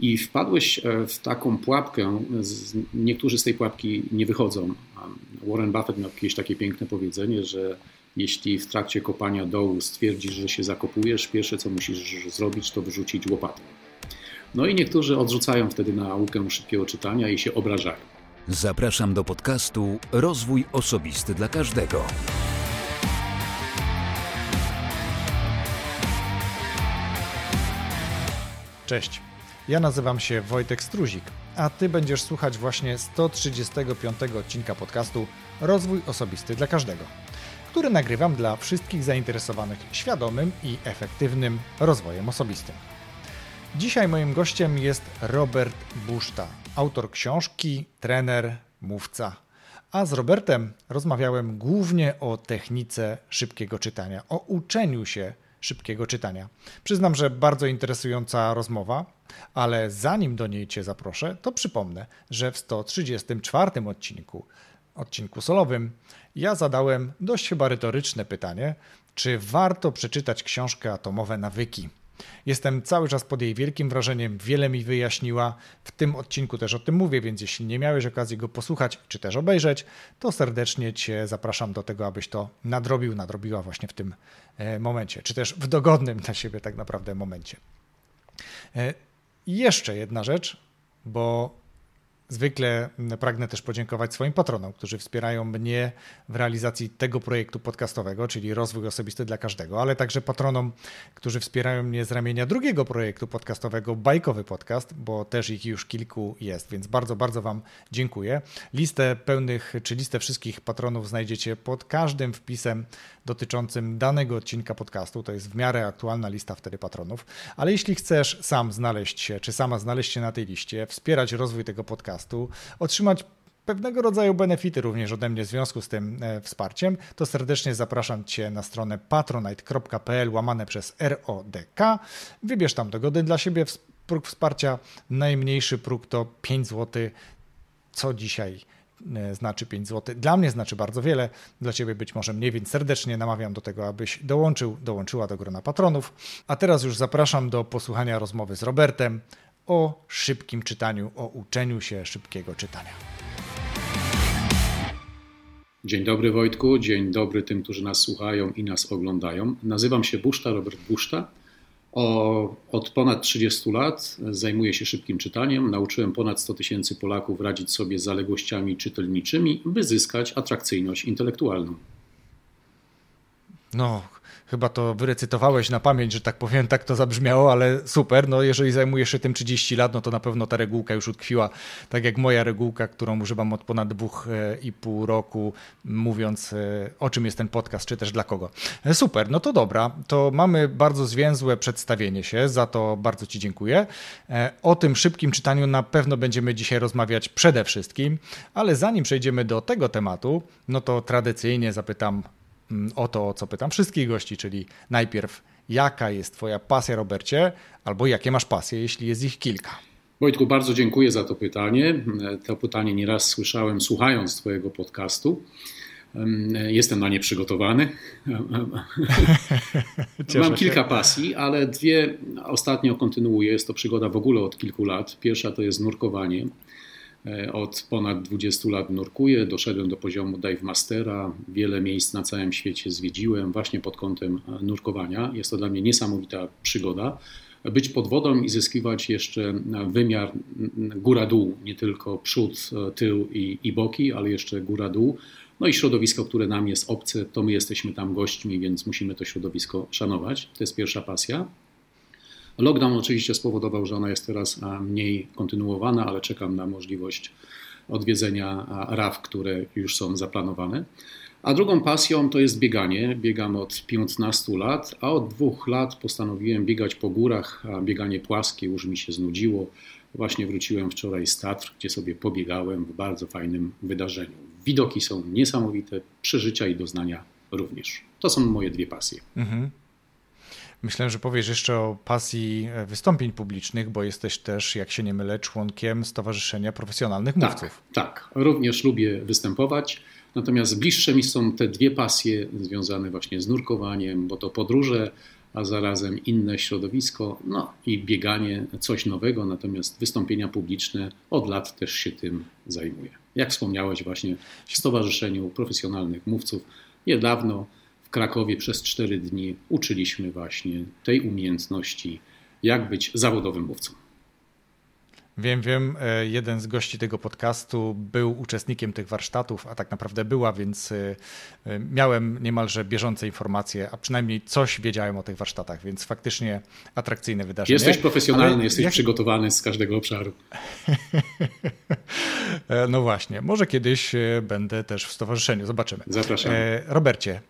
I wpadłeś e, w taką pułapkę, niektórzy z tej pułapki nie wychodzą. Warren Buffett miał jakieś takie piękne powiedzenie, że jeśli w trakcie kopania dołu stwierdzisz, że się zakopujesz, pierwsze co musisz zrobić, to wyrzucić łopatę. No i niektórzy odrzucają wtedy naukę szybkiego czytania i się obrażają. Zapraszam do podcastu Rozwój Osobisty dla Każdego. Cześć. Ja nazywam się Wojtek Struzik, a Ty będziesz słuchać właśnie 135 odcinka podcastu Rozwój Osobisty dla Każdego, który nagrywam dla wszystkich zainteresowanych świadomym i efektywnym rozwojem osobistym. Dzisiaj moim gościem jest Robert Buszta, autor książki, trener, mówca. A z Robertem rozmawiałem głównie o technice szybkiego czytania, o uczeniu się szybkiego czytania. Przyznam, że bardzo interesująca rozmowa, ale zanim do niej Cię zaproszę, to przypomnę, że w 134 odcinku, odcinku solowym, ja zadałem dość chyba retoryczne pytanie, czy warto przeczytać książkę Atomowe Nawyki Jestem cały czas pod jej wielkim wrażeniem, wiele mi wyjaśniła. W tym odcinku też o tym mówię, więc jeśli nie miałeś okazji go posłuchać czy też obejrzeć, to serdecznie Cię zapraszam do tego, abyś to nadrobił, nadrobiła właśnie w tym e, momencie, czy też w dogodnym dla siebie tak naprawdę momencie. E, jeszcze jedna rzecz, bo Zwykle pragnę też podziękować swoim patronom, którzy wspierają mnie w realizacji tego projektu podcastowego, czyli rozwój osobisty dla każdego, ale także patronom, którzy wspierają mnie z ramienia drugiego projektu podcastowego, Bajkowy Podcast, bo też ich już kilku jest, więc bardzo, bardzo Wam dziękuję. Listę pełnych, czy listę wszystkich patronów znajdziecie pod każdym wpisem dotyczącym danego odcinka podcastu. To jest w miarę aktualna lista wtedy patronów, ale jeśli chcesz sam znaleźć się, czy sama znaleźć się na tej liście, wspierać rozwój tego podcastu, podcastu, otrzymać pewnego rodzaju benefity również ode mnie w związku z tym e, wsparciem, to serdecznie zapraszam Cię na stronę patronite.pl łamane przez RODK. Wybierz tam dogodny dla siebie próg wsparcia. Najmniejszy próg to 5 zł, co dzisiaj e, znaczy 5 zł. Dla mnie znaczy bardzo wiele, dla Ciebie być może mniej, więc serdecznie namawiam do tego, abyś dołączył, dołączyła do grona patronów. A teraz już zapraszam do posłuchania rozmowy z Robertem o szybkim czytaniu, o uczeniu się szybkiego czytania. Dzień dobry Wojtku, dzień dobry tym, którzy nas słuchają i nas oglądają. Nazywam się Buszta, Robert Buszta. O, od ponad 30 lat zajmuję się szybkim czytaniem. Nauczyłem ponad 100 tysięcy Polaków radzić sobie z zaległościami czytelniczymi, by zyskać atrakcyjność intelektualną. No, chyba to wyrecytowałeś na pamięć, że tak powiem, tak to zabrzmiało, ale super. No, jeżeli zajmujesz się tym 30 lat, no to na pewno ta regułka już utkwiła, tak jak moja regułka, którą używam od ponad dwóch e, i pół roku, mówiąc e, o czym jest ten podcast, czy też dla kogo. E, super, no to dobra, to mamy bardzo zwięzłe przedstawienie się, za to bardzo Ci dziękuję. O tym szybkim czytaniu na pewno będziemy dzisiaj rozmawiać przede wszystkim, ale zanim przejdziemy do tego tematu, no to tradycyjnie zapytam o to, o co pytam wszystkich gości, czyli najpierw, jaka jest Twoja pasja, Robercie, albo jakie masz pasje, jeśli jest ich kilka. Wojtku, bardzo dziękuję za to pytanie. To pytanie nieraz słyszałem słuchając Twojego podcastu. Jestem na nie przygotowany. Mam kilka pasji, ale dwie ostatnio kontynuuję. Jest to przygoda w ogóle od kilku lat. Pierwsza to jest nurkowanie. E, od ponad 20 lat nurkuję, doszedłem do poziomu dive mastera, wiele miejsc na całym świecie zwiedziłem właśnie pod kątem e, nurkowania. Jest to dla mnie niesamowita przygoda. Być pod wodą i zyskiwać jeszcze wymiar góra-dół, nie tylko przód, e, tył i, i boki, ale jeszcze góra-dół. No i środowisko, które nam jest obce, to my jesteśmy tam gośćmi, więc musimy to środowisko szanować. To jest pierwsza pasja. Lockdown oczywiście spowodował, że ona jest teraz mniej kontynuowana, ale czekam na możliwość odwiedzenia RAW, które już są zaplanowane. A drugą pasją to jest bieganie. Biegam od 15 lat, a od dwóch lat postanowiłem biegać po górach. Bieganie płaskie już mi się znudziło. Właśnie wróciłem wczoraj z Tatr, gdzie sobie pobiegałem w bardzo fajnym wydarzeniu. Widoki są niesamowite, przeżycia i doznania również. To są moje dwie pasje. Mhm. Myślę, że powiesz jeszcze o pasji e, wystąpień publicznych, bo jesteś też, jak się nie mylę, członkiem Stowarzyszenia Profesjonalnych tak, Mówców. Tak, również lubię występować. Natomiast bliższe mi są te dwie pasje związane właśnie z nurkowaniem, bo to podróże a zarazem inne środowisko, no i bieganie coś nowego, natomiast wystąpienia publiczne od lat też się tym zajmuje. Jak wspomniałeś właśnie w Stowarzyszeniu Profesjonalnych Mówców, niedawno w Krakowie przez cztery dni uczyliśmy właśnie tej umiejętności, jak być zawodowym mówcą. Wiem, wiem. E, jeden z gości tego podcastu był uczestnikiem tych warsztatów, a tak naprawdę była, więc e, e, miałem niemalże bieżące informacje, a przynajmniej coś wiedziałem o tych warsztatach, więc faktycznie atrakcyjne wydarzenie. Jesteś profesjonalny, Ale jesteś jak... przygotowany z każdego obszaru. no właśnie, może kiedyś będę też w stowarzyszeniu, zobaczymy. Zapraszam. Robercie,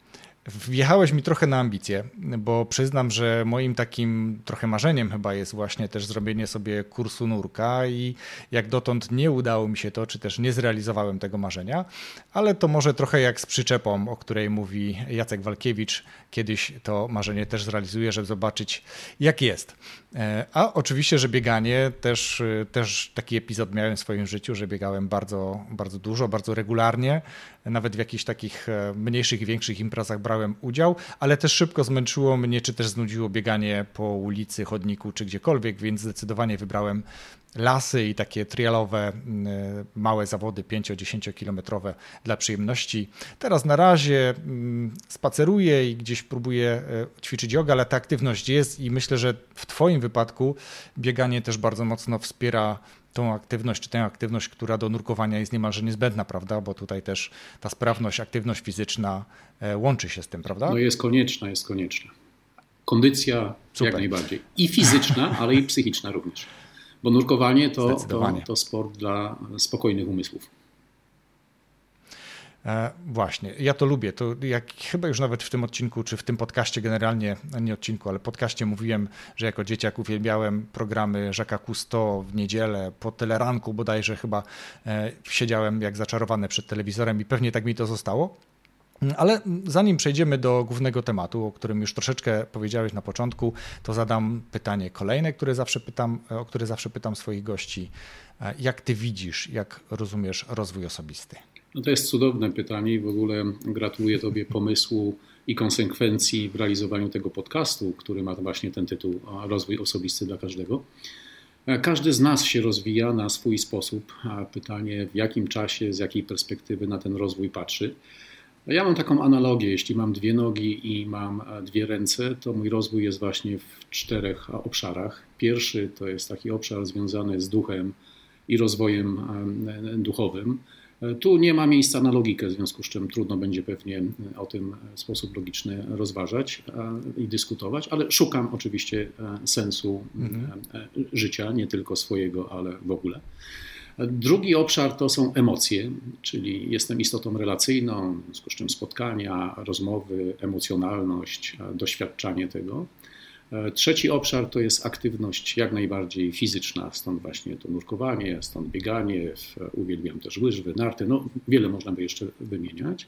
Wjechałeś mi trochę na ambicje, bo przyznam, że moim takim trochę marzeniem chyba jest właśnie też zrobienie sobie kursu nurka i jak dotąd nie udało mi się to, czy też nie zrealizowałem tego marzenia, ale to może trochę jak z przyczepą, o której mówi Jacek Walkiewicz, kiedyś to marzenie też zrealizuję, żeby zobaczyć jak jest. E, a oczywiście, że bieganie też, też taki epizod miałem w swoim życiu, że biegałem bardzo, bardzo dużo, bardzo regularnie, nawet w jakichś takich e, mniejszych i większych imprezach brałem udział, ale też szybko zmęczyło mnie, czy też znudziło bieganie po ulicy, chodniku, czy gdziekolwiek, więc zdecydowanie wybrałem lasy i takie trialowe, małe zawody 5-10 kilometrowe dla przyjemności. Teraz na razie spaceruję i gdzieś próbuję e, ćwiczyć jogę, ale ta aktywność jest i myślę, że w Twoim wypadku bieganie też bardzo mocno wspiera tą aktywność, czy tę aktywność, która do nurkowania jest niemalże niezbędna, prawda? Bo tutaj też ta sprawność, aktywność fizyczna e, łączy się z tym, prawda? No jest konieczna, jest konieczna. Kondycja Super. jak najbardziej. I fizyczna, ale i psychiczna również. Bo nurkowanie to, to, to sport dla spokojnych umysłów. E, właśnie, ja to lubię. To jak chyba już nawet w tym odcinku, czy w tym podcaście generalnie, nie odcinku, ale podcaście mówiłem, że jako dzieciak uwielbiałem programy Jacques'a Cousteau w niedzielę, po teleranku bodajże chyba e, siedziałem jak zaczarowany przed telewizorem i pewnie tak mi to zostało. Ale zanim przejdziemy do głównego tematu, o którym już troszeczkę powiedziałeś na początku, to zadam pytanie kolejne, które zawsze pytam, o które zawsze pytam swoich gości. E, jak ty widzisz, jak rozumiesz rozwój osobisty? No to jest cudowne pytanie i w ogóle gratuluję Tobie pomysłu i konsekwencji w realizowaniu tego podcastu, który ma właśnie ten tytuł Rozwój osobisty dla każdego. E, każdy z nas się rozwija na swój sposób. Pytanie, w jakim czasie, z jakiej perspektywy na ten rozwój patrzy. Ja mam taką analogię. Jeśli mam dwie nogi i mam e, dwie ręce, to mój rozwój jest właśnie w czterech obszarach. Pierwszy to jest taki obszar związany z duchem i rozwojem e, duchowym. E, tu nie ma miejsca na logikę, w związku z czym trudno będzie pewnie o tym w sposób logiczny rozważać i dyskutować, ale szukam oczywiście sensu mhm. życia, nie tylko swojego, ale w ogóle. Drugi obszar to są emocje, czyli jestem istotą relacyjną, w związku z czym spotkania, rozmowy, emocjonalność, doświadczanie tego. Trzeci obszar to jest aktywność jak najbardziej fizyczna, stąd właśnie to nurkowanie, stąd bieganie, uwielbiam też łyżwy, narty, no wiele można by jeszcze wymieniać.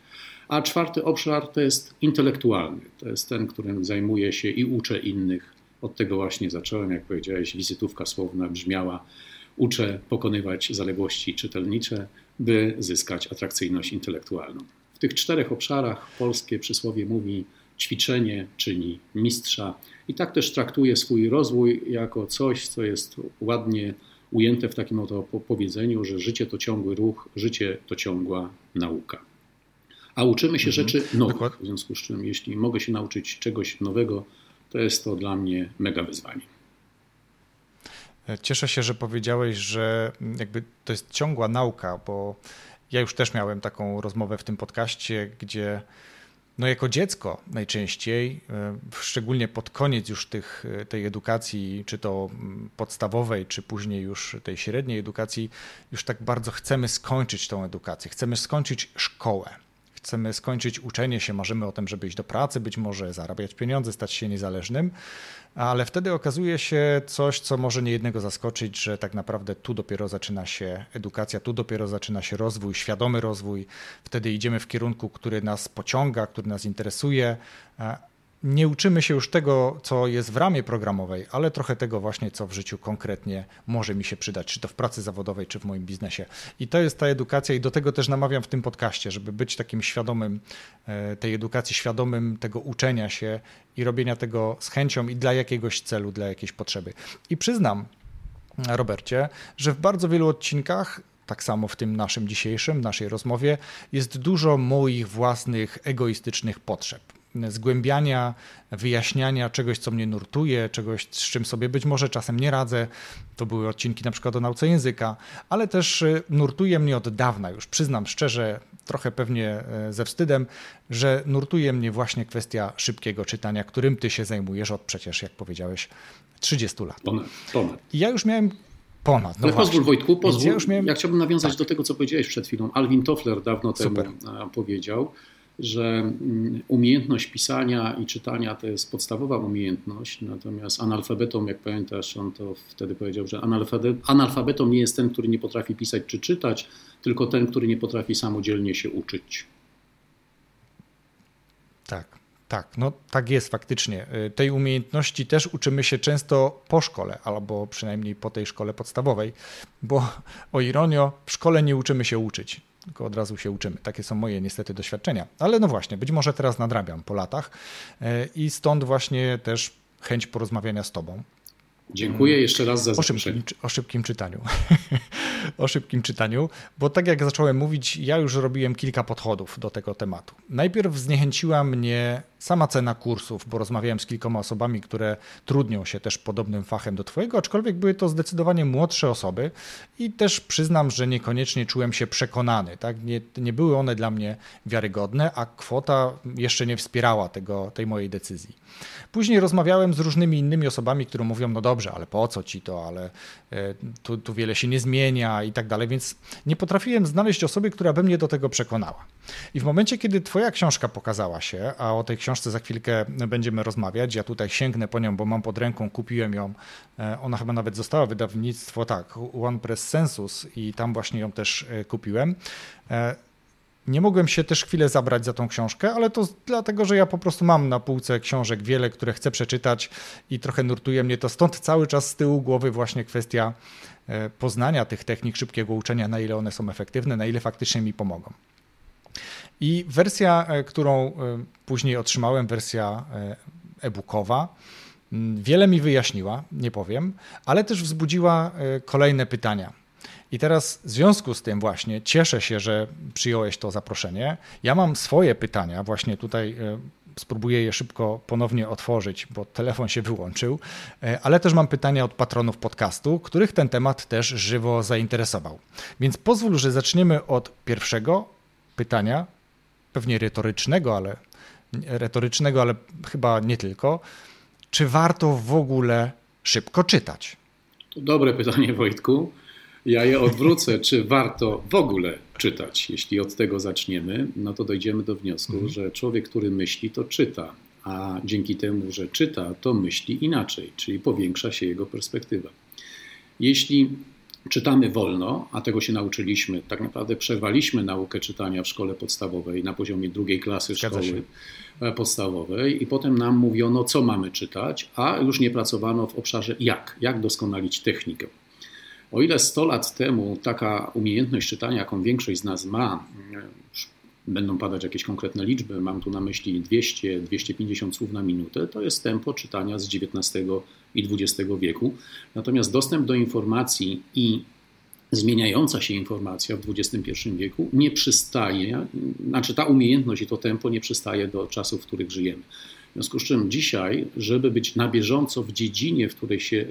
A czwarty obszar to jest intelektualny, to jest ten, którym zajmuję się i uczę innych. Od tego właśnie zacząłem, jak powiedziałeś, wizytówka słowna brzmiała uczę pokonywać zaległości czytelnicze, by zyskać atrakcyjność intelektualną. W tych czterech obszarach polskie przysłowie mówi ćwiczenie czyni mistrza i tak też traktuje swój rozwój jako coś, co jest ładnie ujęte w takim oto powiedzeniu, że życie to ciągły ruch, życie to ciągła nauka. A uczymy się mhm. rzeczy nowych, w związku z czym jeśli mogę się nauczyć czegoś nowego, to jest to dla mnie mega wyzwanie. Cieszę się, że powiedziałeś, że jakby to jest ciągła nauka, bo ja już też miałem taką rozmowę w tym podcaście, gdzie no jako dziecko najczęściej, e, szczególnie pod koniec już tych, tej edukacji, czy to podstawowej, czy później już tej średniej edukacji, już tak bardzo chcemy skończyć tą edukację, chcemy skończyć szkołę. Chcemy skończyć uczenie się, marzymy o tym, żeby iść do pracy, być może zarabiać pieniądze, stać się niezależnym, ale wtedy okazuje się coś, co może niejednego zaskoczyć, że tak naprawdę tu dopiero zaczyna się edukacja, tu dopiero zaczyna się rozwój, świadomy rozwój. Wtedy idziemy w kierunku, który nas pociąga, który nas interesuje, nie uczymy się już tego, co jest w ramie programowej, ale trochę tego właśnie, co w życiu konkretnie może mi się przydać, czy to w pracy zawodowej, czy w moim biznesie. I to jest ta edukacja i do tego też namawiam w tym podcaście, żeby być takim świadomym e, tej edukacji, świadomym tego uczenia się i robienia tego z chęcią i dla jakiegoś celu, dla jakiejś potrzeby. I przyznam, Robercie, że w bardzo wielu odcinkach tak samo w tym naszym dzisiejszym, naszej rozmowie, jest dużo moich własnych egoistycznych potrzeb zgłębiania, wyjaśniania czegoś, co mnie nurtuje, czegoś, z czym sobie być może czasem nie radzę. To były odcinki na przykład o nauce języka, ale też y, nurtuje mnie od dawna już. Przyznam szczerze, trochę pewnie e, ze wstydem, że nurtuje mnie właśnie kwestia szybkiego czytania, którym ty się zajmujesz od przecież, jak powiedziałeś, 30 lat. Ponad. ponad. Ja już miałem Ponad. No Ale właśnie. pozwól Wojtku, pozwól. Ja, miałem... ja chciałbym nawiązać tak. do tego, co powiedziałeś przed chwilą. Alvin Toffler dawno Super. temu powiedział, że mm, umiejętność pisania i czytania to jest podstawowa umiejętność, natomiast analfabetą, jak pamiętasz, on to wtedy powiedział, że analfabetą nie jest ten, który nie potrafi pisać czy czytać, tylko ten, który nie potrafi samodzielnie się uczyć. Tak. Tak, no tak jest faktycznie. Y, tej umiejętności też uczymy się często po szkole, albo przynajmniej po tej szkole podstawowej, bo o ironio, w szkole nie uczymy się uczyć, tylko od razu się uczymy. Takie są moje niestety doświadczenia. Ale no właśnie, być może teraz nadrabiam po latach y, i stąd właśnie też chęć porozmawiania z Tobą. Dziękuję jeszcze raz za zaproszenie. O szybkim, o szybkim czytaniu. o szybkim czytaniu, bo tak jak zacząłem mówić, ja już robiłem kilka podchodów do tego tematu. Najpierw zniechęciła mnie sama cena kursów, bo rozmawiałem z kilkoma osobami, które trudnią się też podobnym fachem do Twojego, aczkolwiek były to zdecydowanie młodsze osoby i też przyznam, że niekoniecznie czułem się przekonany. Tak? Nie, nie były one dla mnie wiarygodne, a kwota jeszcze nie wspierała tego, tej mojej decyzji. Później rozmawiałem z różnymi innymi osobami, które mówią: No dobrze, ale po co ci to, ale e, tu, tu wiele się nie zmienia i tak dalej, więc nie potrafiłem znaleźć osoby, która by mnie do tego przekonała. I w momencie, kiedy Twoja książka pokazała się, a o tej książce za chwilkę będziemy rozmawiać, ja tutaj sięgnę po nią, bo mam pod ręką, kupiłem ją. E, ona chyba nawet została wydawnictwo, tak, OnePress Sensus i tam właśnie ją też e, kupiłem. Nie mogłem się też chwilę zabrać za tą książkę, ale to dlatego, że ja po prostu mam na półce książek wiele, które chcę przeczytać i trochę nurtuje mnie to. Stąd cały czas z tyłu głowy właśnie kwestia e, poznania tych technik szybkiego uczenia, na ile one są efektywne, na ile faktycznie mi pomogą. I wersja, e, którą e, później otrzymałem, wersja e-bookowa, wiele mi wyjaśniła, nie powiem, ale też wzbudziła kolejne pytania i teraz w związku z tym właśnie cieszę się, że przyjąłeś to zaproszenie. Ja mam swoje pytania, właśnie tutaj e, spróbuję je szybko ponownie otworzyć, bo telefon się wyłączył, e, ale też mam pytania od patronów podcastu, których ten temat też żywo zainteresował. Więc pozwól, że zaczniemy od pierwszego pytania, pewnie retorycznego, ale retorycznego, ale chyba nie tylko. Czy warto w ogóle szybko czytać? To dobre pytanie, Wojtku. Ja je odwrócę, czy warto w ogóle czytać. Jeśli od tego zaczniemy, no to dojdziemy do wniosku, mhm. że człowiek, który myśli, to czyta, a dzięki temu, że czyta, to myśli inaczej, czyli powiększa się jego perspektywa. Jeśli czytamy wolno, a tego się nauczyliśmy, tak naprawdę przerwaliśmy naukę czytania w szkole podstawowej na poziomie drugiej klasy szkoły e, podstawowej i potem nam mówiono, co mamy czytać, a już nie pracowano w obszarze jak, jak doskonalić technikę. O ile 100 lat temu taka umiejętność czytania, jaką większość z nas ma, będą padać jakieś konkretne liczby, mam tu na myśli 200-250 słów na minutę, to jest tempo czytania z XIX i XX wieku. Natomiast dostęp do informacji i zmieniająca się informacja w XXI wieku nie przystaje, znaczy ta umiejętność i to tempo nie przystaje do czasów, w których żyjemy. W związku z czym dzisiaj, żeby być na bieżąco w dziedzinie, w której się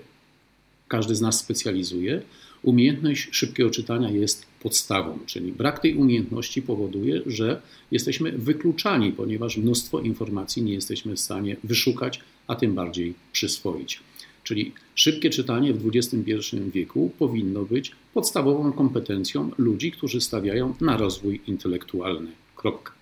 każdy z nas specjalizuje, umiejętność szybkiego czytania jest podstawą, czyli brak tej umiejętności powoduje, że jesteśmy wykluczani, ponieważ mnóstwo informacji nie jesteśmy w stanie wyszukać, a tym bardziej przyswoić. Czyli szybkie czytanie w XXI wieku powinno być podstawową kompetencją ludzi, którzy stawiają na rozwój intelektualny. Kropka.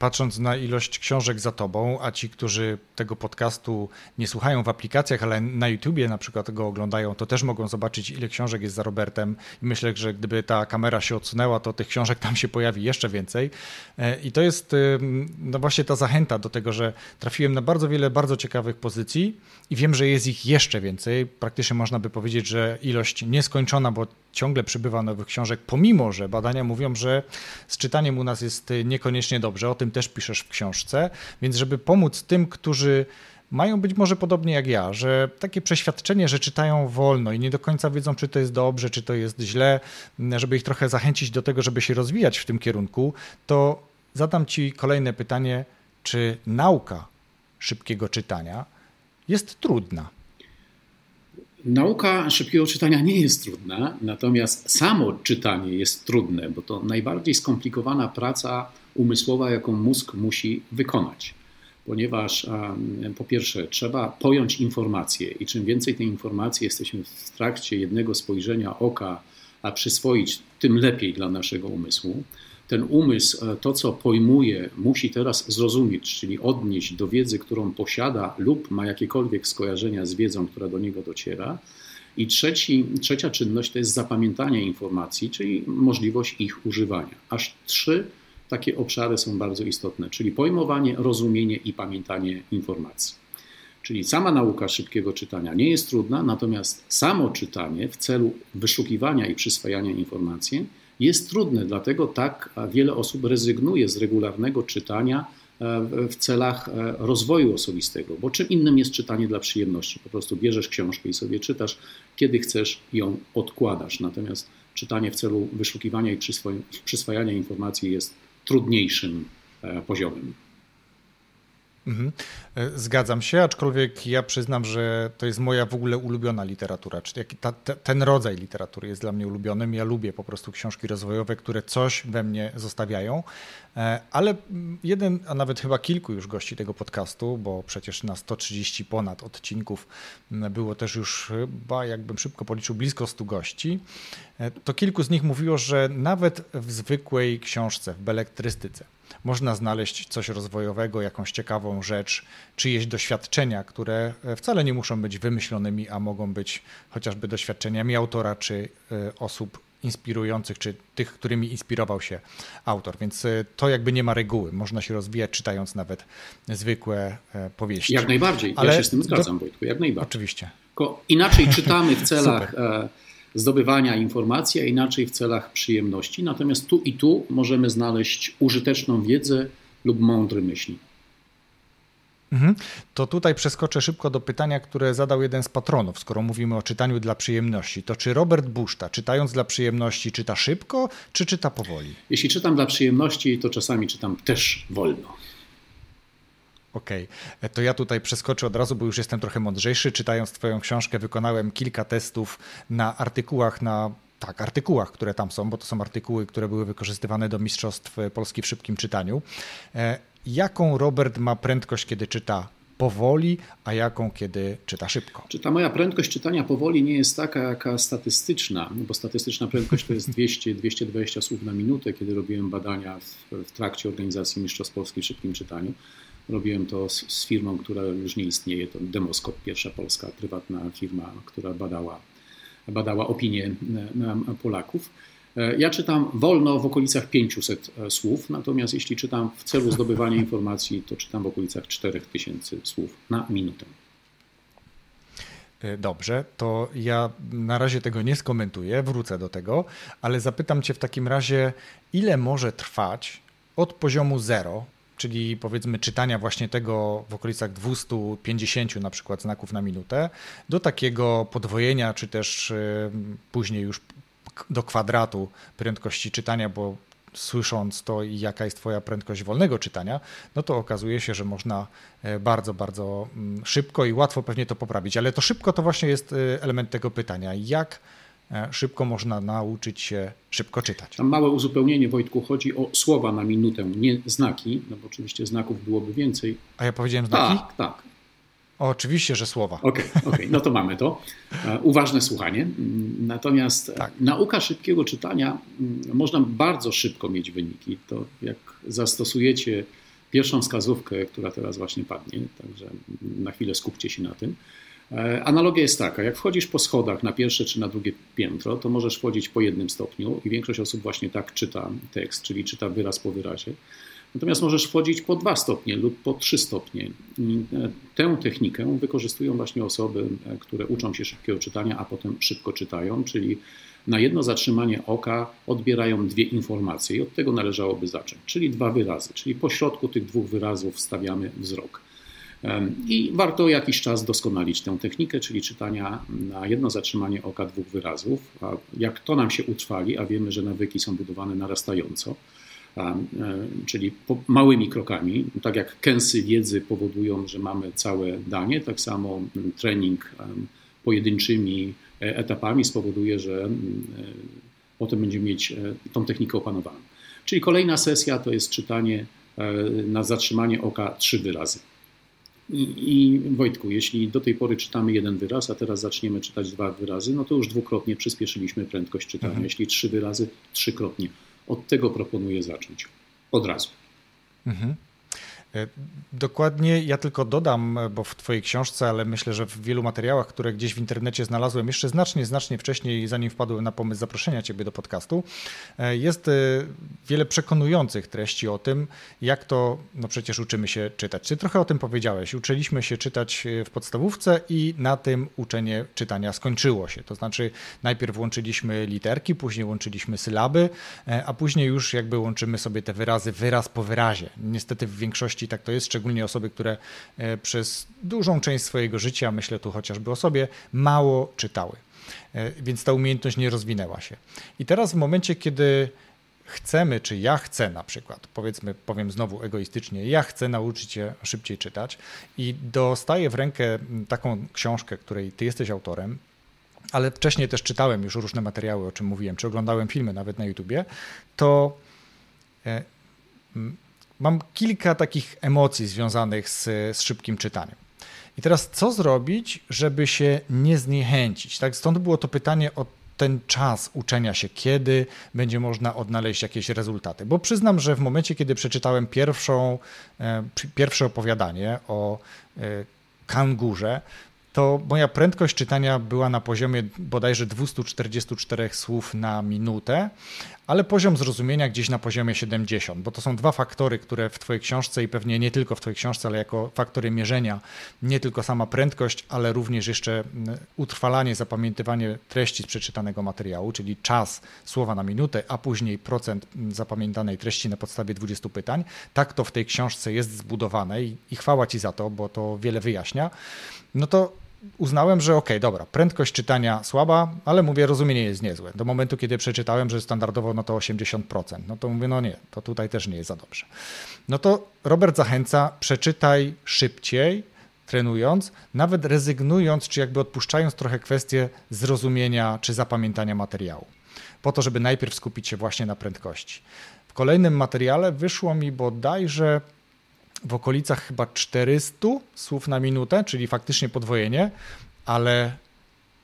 Patrząc na ilość książek za tobą, a ci, którzy tego podcastu nie słuchają w aplikacjach, ale na YouTubie na przykład go oglądają, to też mogą zobaczyć, ile książek jest za Robertem. Myślę, że gdyby ta kamera się odsunęła, to tych książek tam się pojawi jeszcze więcej. E, I to jest no właśnie ta zachęta do tego, że trafiłem na bardzo wiele bardzo ciekawych pozycji i wiem, że jest ich jeszcze więcej. Praktycznie można by powiedzieć, że ilość nieskończona, bo ciągle przybywa nowych książek, pomimo że badania mówią, że z czytaniem u nas jest niekoniecznie dobrze. O tym też piszesz w książce. Więc, żeby pomóc tym, którzy mają być może podobnie jak ja, że takie przeświadczenie, że czytają wolno i nie do końca wiedzą, czy to jest dobrze, czy to jest źle, żeby ich trochę zachęcić do tego, żeby się rozwijać w tym kierunku, to zadam Ci kolejne pytanie: czy nauka szybkiego czytania jest trudna? Nauka szybkiego czytania nie jest trudna, natomiast samo czytanie jest trudne, bo to najbardziej skomplikowana praca umysłowa, jaką mózg musi wykonać. Ponieważ po pierwsze trzeba pojąć informacje i czym więcej tej informacji jesteśmy w trakcie jednego spojrzenia oka, a przyswoić, tym lepiej dla naszego umysłu ten umysł, e, to co pojmuje, musi teraz zrozumieć, czyli odnieść do wiedzy, którą posiada lub ma jakiekolwiek skojarzenia z wiedzą, która do niego dociera. I trzeci, trzecia czynność to jest zapamiętanie informacji, czyli możliwość ich używania. Aż trzy takie obszary są bardzo istotne, czyli pojmowanie, rozumienie i pamiętanie informacji. Czyli sama nauka szybkiego czytania nie jest trudna, natomiast samo czytanie w celu wyszukiwania i przyswajania informacji jest trudne, dlatego tak wiele osób rezygnuje z regularnego czytania e, w celach e, rozwoju osobistego, bo czym innym jest czytanie dla przyjemności. Po prostu bierzesz książkę i sobie czytasz, kiedy chcesz ją odkładasz. Natomiast czytanie w celu wyszukiwania i przyswajania informacji jest trudniejszym e, poziomem. Mhm. E, zgadzam się, aczkolwiek ja przyznam, że to jest moja w ogóle ulubiona literatura. Czyli ta, ten rodzaj literatury jest dla mnie ulubionym. Ja lubię po prostu książki rozwojowe, które coś we mnie zostawiają. E, ale jeden, a nawet chyba kilku już gości tego podcastu, bo przecież na 130 ponad odcinków było też już chyba, jakbym szybko policzył, blisko 100 gości. E, to kilku z nich mówiło, że nawet w zwykłej książce, w belektrystyce, można znaleźć coś rozwojowego, jakąś ciekawą rzecz, czyjeś doświadczenia, które e, wcale nie muszą być wymyślonymi, a mogą być chociażby doświadczeniami autora czy e, osób inspirujących, czy tych, którymi inspirował się autor. Więc e, to jakby nie ma reguły. Można się rozwijać czytając nawet zwykłe powieści. Jak najbardziej. Ale ja się z tym zgadzam, do... Wojtku, jak najbardziej. Oczywiście. Tylko inaczej czytamy w celach zdobywania informacji, a inaczej w celach przyjemności. Natomiast tu i tu możemy znaleźć użyteczną wiedzę lub mądre myśli. Mhm. To tutaj przeskoczę szybko do pytania, które zadał jeden z patronów, skoro mówimy o czytaniu dla przyjemności. To czy Robert Buszta, czytając dla przyjemności, czyta szybko, czy czyta powoli? Jeśli czytam dla przyjemności, to czasami czytam też wolno. Okej, okay. to ja tutaj przeskoczę od razu, bo już jestem trochę mądrzejszy. Czytając Twoją książkę, wykonałem kilka testów na artykułach, na tak, artykułach, które tam są, bo to są artykuły, które były wykorzystywane do Mistrzostw Polski w szybkim czytaniu. E, jaką Robert ma prędkość, kiedy czyta powoli, a jaką, kiedy czyta szybko? Czy ta moja prędkość czytania powoli nie jest taka, jaka statystyczna, bo statystyczna prędkość to jest 200-220 słów na minutę, kiedy robiłem badania w, w trakcie organizacji Mistrzostw Polski w szybkim czytaniu. Robiłem to z, z, firmą, która już nie istnieje, to Demoskop, pierwsza polska prywatna firma, która badała, badała opinię Polaków. E, ja czytam wolno w okolicach 500 e, słów, natomiast jeśli czytam w celu zdobywania informacji, to czytam w okolicach 4000 słów na minutę. E, dobrze, to ja na razie tego nie skomentuję, wrócę do tego, ale zapytam Cię w takim razie, ile może trwać od poziomu 0, czyli powiedzmy czytania właśnie tego w okolicach 250 na przykład znaków na minutę, do takiego podwojenia, czy też y, później już do kwadratu prędkości czytania, bo słysząc to i jaka jest Twoja prędkość wolnego czytania, no to okazuje się, że można e, bardzo, bardzo mm, szybko i łatwo pewnie to poprawić. Ale to szybko to właśnie jest e, element tego pytania. Jak E, szybko można nauczyć się szybko czytać. Tam małe uzupełnienie, Wojtku, chodzi o słowa na minutę, nie znaki, no bo oczywiście znaków byłoby więcej. A ja powiedziałem znaki? Tak, tak. O, oczywiście, że słowa. Okej, okay, okay, no to mamy to. E, uważne słuchanie. Natomiast tak. nauka szybkiego czytania, można bardzo szybko mieć wyniki. To jak zastosujecie pierwszą wskazówkę, która teraz właśnie padnie, także na chwilę skupcie się na tym. E, analogia jest taka, jak wchodzisz po schodach na pierwsze czy na drugie piętro, to możesz wchodzić po jednym stopniu i większość osób właśnie tak czyta tekst, czyli czyta wyraz po wyrazie. Natomiast możesz wchodzić po dwa stopnie lub po trzy stopnie. E, tę technikę wykorzystują właśnie osoby, e, które uczą się szybkiego czytania, a potem szybko czytają, czyli na jedno zatrzymanie oka odbierają dwie informacje i od tego należałoby zacząć, czyli dwa wyrazy, czyli po środku tych dwóch wyrazów wstawiamy wzrok. I warto jakiś czas doskonalić tę technikę, czyli czytania na jedno zatrzymanie oka dwóch wyrazów. Jak to nam się utrwali, a wiemy, że nawyki są budowane narastająco, e, czyli małymi krokami, tak jak kęsy wiedzy powodują, że mamy całe danie, tak samo trening pojedynczymi e, etapami spowoduje, że e, potem będziemy mieć tą technikę opanowaną. Czyli kolejna sesja to jest czytanie na zatrzymanie oka trzy wyrazy. I, I, Wojtku, jeśli do tej pory czytamy jeden wyraz, a teraz zaczniemy czytać dwa wyrazy, no to już dwukrotnie przyspieszyliśmy prędkość czytania. Mhm. Jeśli trzy wyrazy, trzykrotnie. Od tego proponuję zacząć. Od razu. Mhm. E, dokładnie, ja tylko dodam, bo w Twojej książce, ale myślę, że w wielu materiałach, które gdzieś w internecie znalazłem jeszcze znacznie, znacznie wcześniej, zanim wpadłem na pomysł zaproszenia Ciebie do podcastu, e, jest e, wiele przekonujących treści o tym, jak to, no przecież uczymy się czytać. Ty trochę o tym powiedziałeś. Uczyliśmy się czytać w podstawówce i na tym uczenie czytania skończyło się. To znaczy, najpierw łączyliśmy literki, później łączyliśmy sylaby, a później już jakby łączymy sobie te wyrazy wyraz po wyrazie. Niestety w większości większości tak to jest, szczególnie osoby, które e, przez dużą część swojego życia, myślę tu chociażby o sobie, mało czytały. E, więc ta umiejętność nie rozwinęła się. I teraz w momencie, kiedy chcemy, czy ja chcę na przykład, powiedzmy, powiem znowu egoistycznie, ja chcę nauczyć się szybciej czytać i dostaję w rękę taką książkę, której ty jesteś autorem, ale wcześniej też czytałem już różne materiały, o czym mówiłem, czy oglądałem filmy nawet na YouTubie, to e, mam kilka takich emocji związanych z, z szybkim czytaniem. I teraz co zrobić, żeby się nie zniechęcić? Tak, stąd było to pytanie o ten czas uczenia się, kiedy będzie można odnaleźć jakieś rezultaty. Bo przyznam, że w momencie, kiedy przeczytałem pierwszą, e, pierwsze opowiadanie o e, kangurze, to moja prędkość czytania była na poziomie bodajże 244 słów na minutę, ale poziom zrozumienia gdzieś na poziomie 70, bo to są dwa faktory, które w Twojej książce i pewnie nie tylko w Twojej książce, ale jako faktory mierzenia, nie tylko sama prędkość, ale również jeszcze utrwalanie, zapamiętywanie treści z przeczytanego materiału, czyli czas słowa na minutę, a później procent zapamiętanej treści na podstawie 20 pytań. Tak to w tej książce jest zbudowane i, i chwała Ci za to, bo to wiele wyjaśnia. No to uznałem, że okej, okay, dobra, prędkość czytania słaba, ale mówię, rozumienie jest niezłe. Do momentu, kiedy przeczytałem, że standardowo no to 80%, no to mówię, no nie, to tutaj też nie jest za dobrze. No to Robert zachęca, przeczytaj szybciej, trenując, nawet rezygnując, czy jakby odpuszczając trochę kwestię zrozumienia czy zapamiętania materiału, po to, żeby najpierw skupić się właśnie na prędkości. W kolejnym materiale wyszło mi bodajże w okolicach chyba 400 słów na minutę, czyli faktycznie podwojenie, ale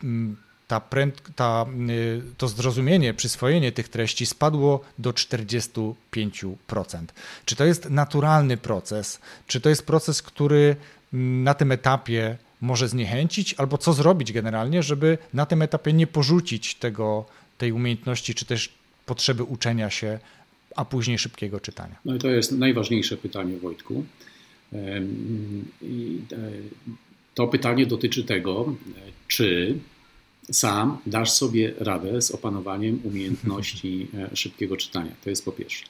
mm, ta pręd, ta, y, to zrozumienie, przyswojenie tych treści spadło do 45%. Czy to jest naturalny proces? Czy to jest proces, który mm, na tym etapie może zniechęcić, albo co zrobić generalnie, żeby na tym etapie nie porzucić tego, tej umiejętności, czy też potrzeby uczenia się a później szybkiego czytania? No i to jest najważniejsze pytanie, Wojtku. E, to pytanie dotyczy tego, czy sam dasz sobie radę z opanowaniem umiejętności e, szybkiego czytania. To jest po pierwsze.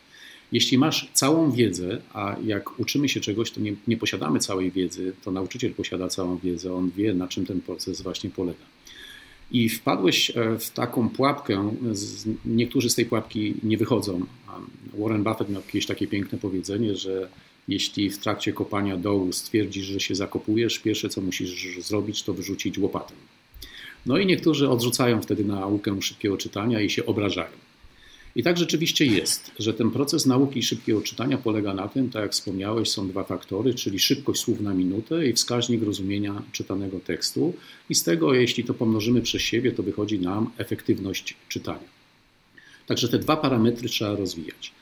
Jeśli masz całą wiedzę, a jak uczymy się czegoś, to nie, nie posiadamy całej wiedzy, to nauczyciel posiada całą wiedzę, on wie, na czym ten proces właśnie polega i wpadłeś e, w taką pułapkę, niektórzy z tej pułapki nie wychodzą. Warren Buffett miał jakieś takie piękne powiedzenie, że jeśli w trakcie kopania dołu stwierdzisz, że się zakopujesz, pierwsze co musisz zrobić, to wyrzucić łopatę. No i niektórzy odrzucają wtedy naukę szybkiego czytania i się obrażają. I tak rzeczywiście jest, że ten proces nauki szybkiego czytania polega na tym, tak jak wspomniałeś, są dwa faktory, czyli szybkość słów na minutę i wskaźnik rozumienia czytanego tekstu. I z tego, jeśli to pomnożymy przez siebie, to wychodzi nam efektywność czytania. Także te dwa parametry trzeba rozwijać.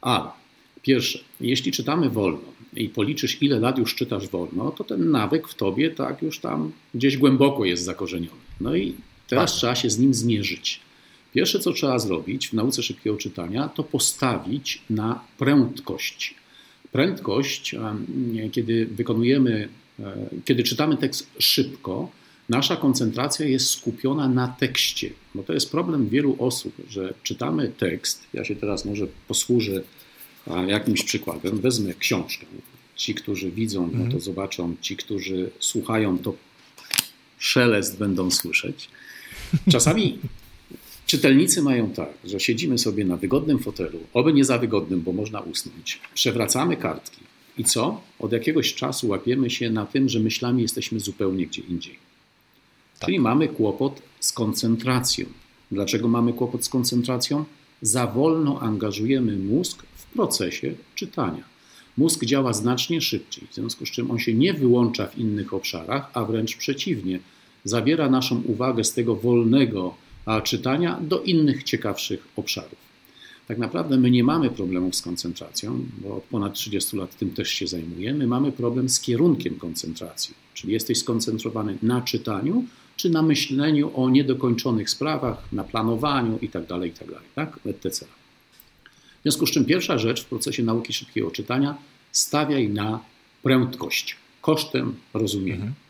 A Pierwsze, jeśli czytamy wolno i policzysz, ile lat już czytasz wolno, to ten nawyk w tobie tak już tam gdzieś głęboko jest zakorzeniony. No i teraz tak. trzeba się z nim zmierzyć. Pierwsze, co trzeba zrobić w nauce szybkiego czytania, to postawić na prędkość. Prędkość, kiedy wykonujemy, e, kiedy czytamy tekst szybko, nasza koncentracja jest skupiona na tekście. Bo to jest problem wielu osób, że czytamy tekst. Ja się teraz może posłużę jakimś przykładem. Wezmę książkę. Ci, którzy widzą, no to mhm. zobaczą. Ci, którzy słuchają, to szelest będą słyszeć. Czasami czytelnicy mają tak, że siedzimy sobie na wygodnym fotelu, oby nie za wygodnym, bo można usnąć. Przewracamy kartki. I co? Od jakiegoś czasu łapiemy się na tym, że myślami jesteśmy zupełnie gdzie indziej. Tak. Czyli mamy kłopot z koncentracją. Dlaczego mamy kłopot z koncentracją? Za wolno angażujemy mózg w procesie czytania. Mózg działa znacznie szybciej, w związku z czym on się nie wyłącza w innych obszarach, a wręcz przeciwnie, zabiera naszą uwagę z tego wolnego czytania do innych ciekawszych obszarów. Tak naprawdę my nie mamy problemów z koncentracją, bo od ponad 30 lat tym też się zajmujemy. Mamy problem z kierunkiem koncentracji, czyli jesteś skoncentrowany na czytaniu, czy na myśleniu o niedokończonych sprawach, na planowaniu itd., tak itd., tak, tak? etc. W związku z czym pierwsza rzecz w procesie nauki szybkiego czytania stawiaj na prędkość kosztem rozumienia. Mhm.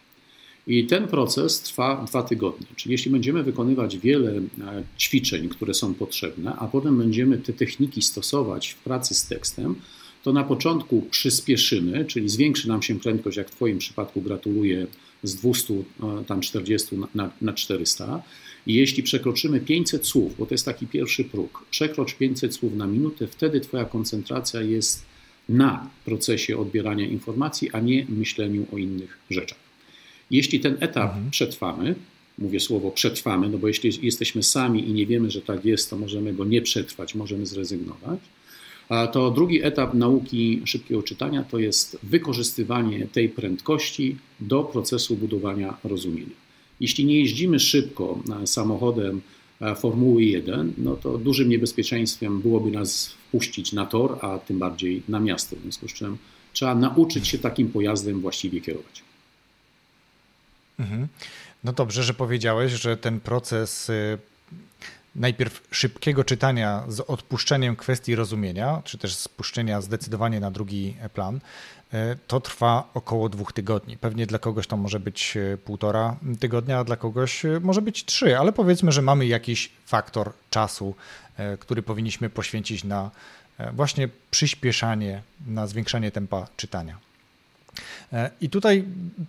I ten proces trwa dwa tygodnie. Czyli jeśli będziemy wykonywać wiele e, ćwiczeń, które są potrzebne, a potem będziemy te techniki stosować w pracy z tekstem, to na początku przyspieszymy, czyli zwiększy nam się prędkość, jak w Twoim przypadku gratuluję, z 240 e, na, na 400. I jeśli przekroczymy 500 słów, bo to jest taki pierwszy próg, przekrocz 500 słów na minutę, wtedy Twoja koncentracja jest na procesie odbierania informacji, a nie myśleniu o innych rzeczach. Jeśli ten etap mhm. przetrwamy, mówię słowo przetrwamy, no bo jeśli jesteśmy sami i nie wiemy, że tak jest, to możemy go nie przetrwać, możemy zrezygnować. To drugi etap nauki szybkiego czytania to jest wykorzystywanie tej prędkości do procesu budowania rozumienia. Jeśli nie jeździmy szybko samochodem Formuły 1, no to dużym niebezpieczeństwem byłoby nas wpuścić na tor, a tym bardziej na miasto. W związku z czym trzeba nauczyć się takim pojazdem właściwie kierować. Mhm. No dobrze, że powiedziałeś, że ten proces y, najpierw szybkiego czytania z odpuszczeniem kwestii rozumienia, czy też spuszczenia zdecydowanie na drugi plan, y, to trwa około dwóch tygodni. Pewnie dla kogoś to może być y, półtora tygodnia, a dla kogoś może być trzy, ale powiedzmy, że mamy jakiś faktor czasu, który powinniśmy poświęcić na właśnie przyspieszanie, na zwiększanie tempa czytania. E, I tutaj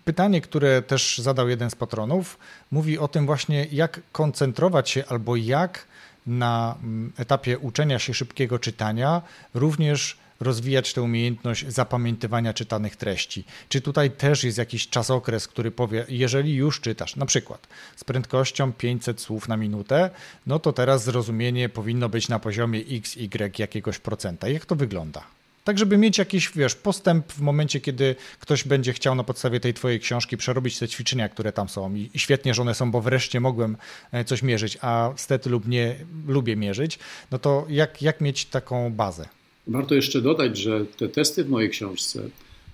pytanie, które też zadał jeden z patronów, mówi o tym właśnie, jak koncentrować się albo jak na mm, etapie uczenia się szybkiego czytania również rozwijać tę umiejętność zapamiętywania czytanych treści. Czy tutaj też jest jakiś czasokres, który powie, jeżeli już czytasz, na przykład z prędkością 500 słów na minutę, no to teraz zrozumienie powinno być na poziomie x, y jakiegoś procenta. Jak to wygląda? Tak, żeby mieć jakiś, wiesz, postęp w momencie, kiedy ktoś będzie chciał na podstawie tej twojej książki przerobić te ćwiczenia, które tam są. I świetnie, że one są, bo wreszcie mogłem e, coś mierzyć, a stety lub nie lubię mierzyć. No to jak, jak mieć taką bazę? Warto jeszcze dodać, że te testy w mojej książce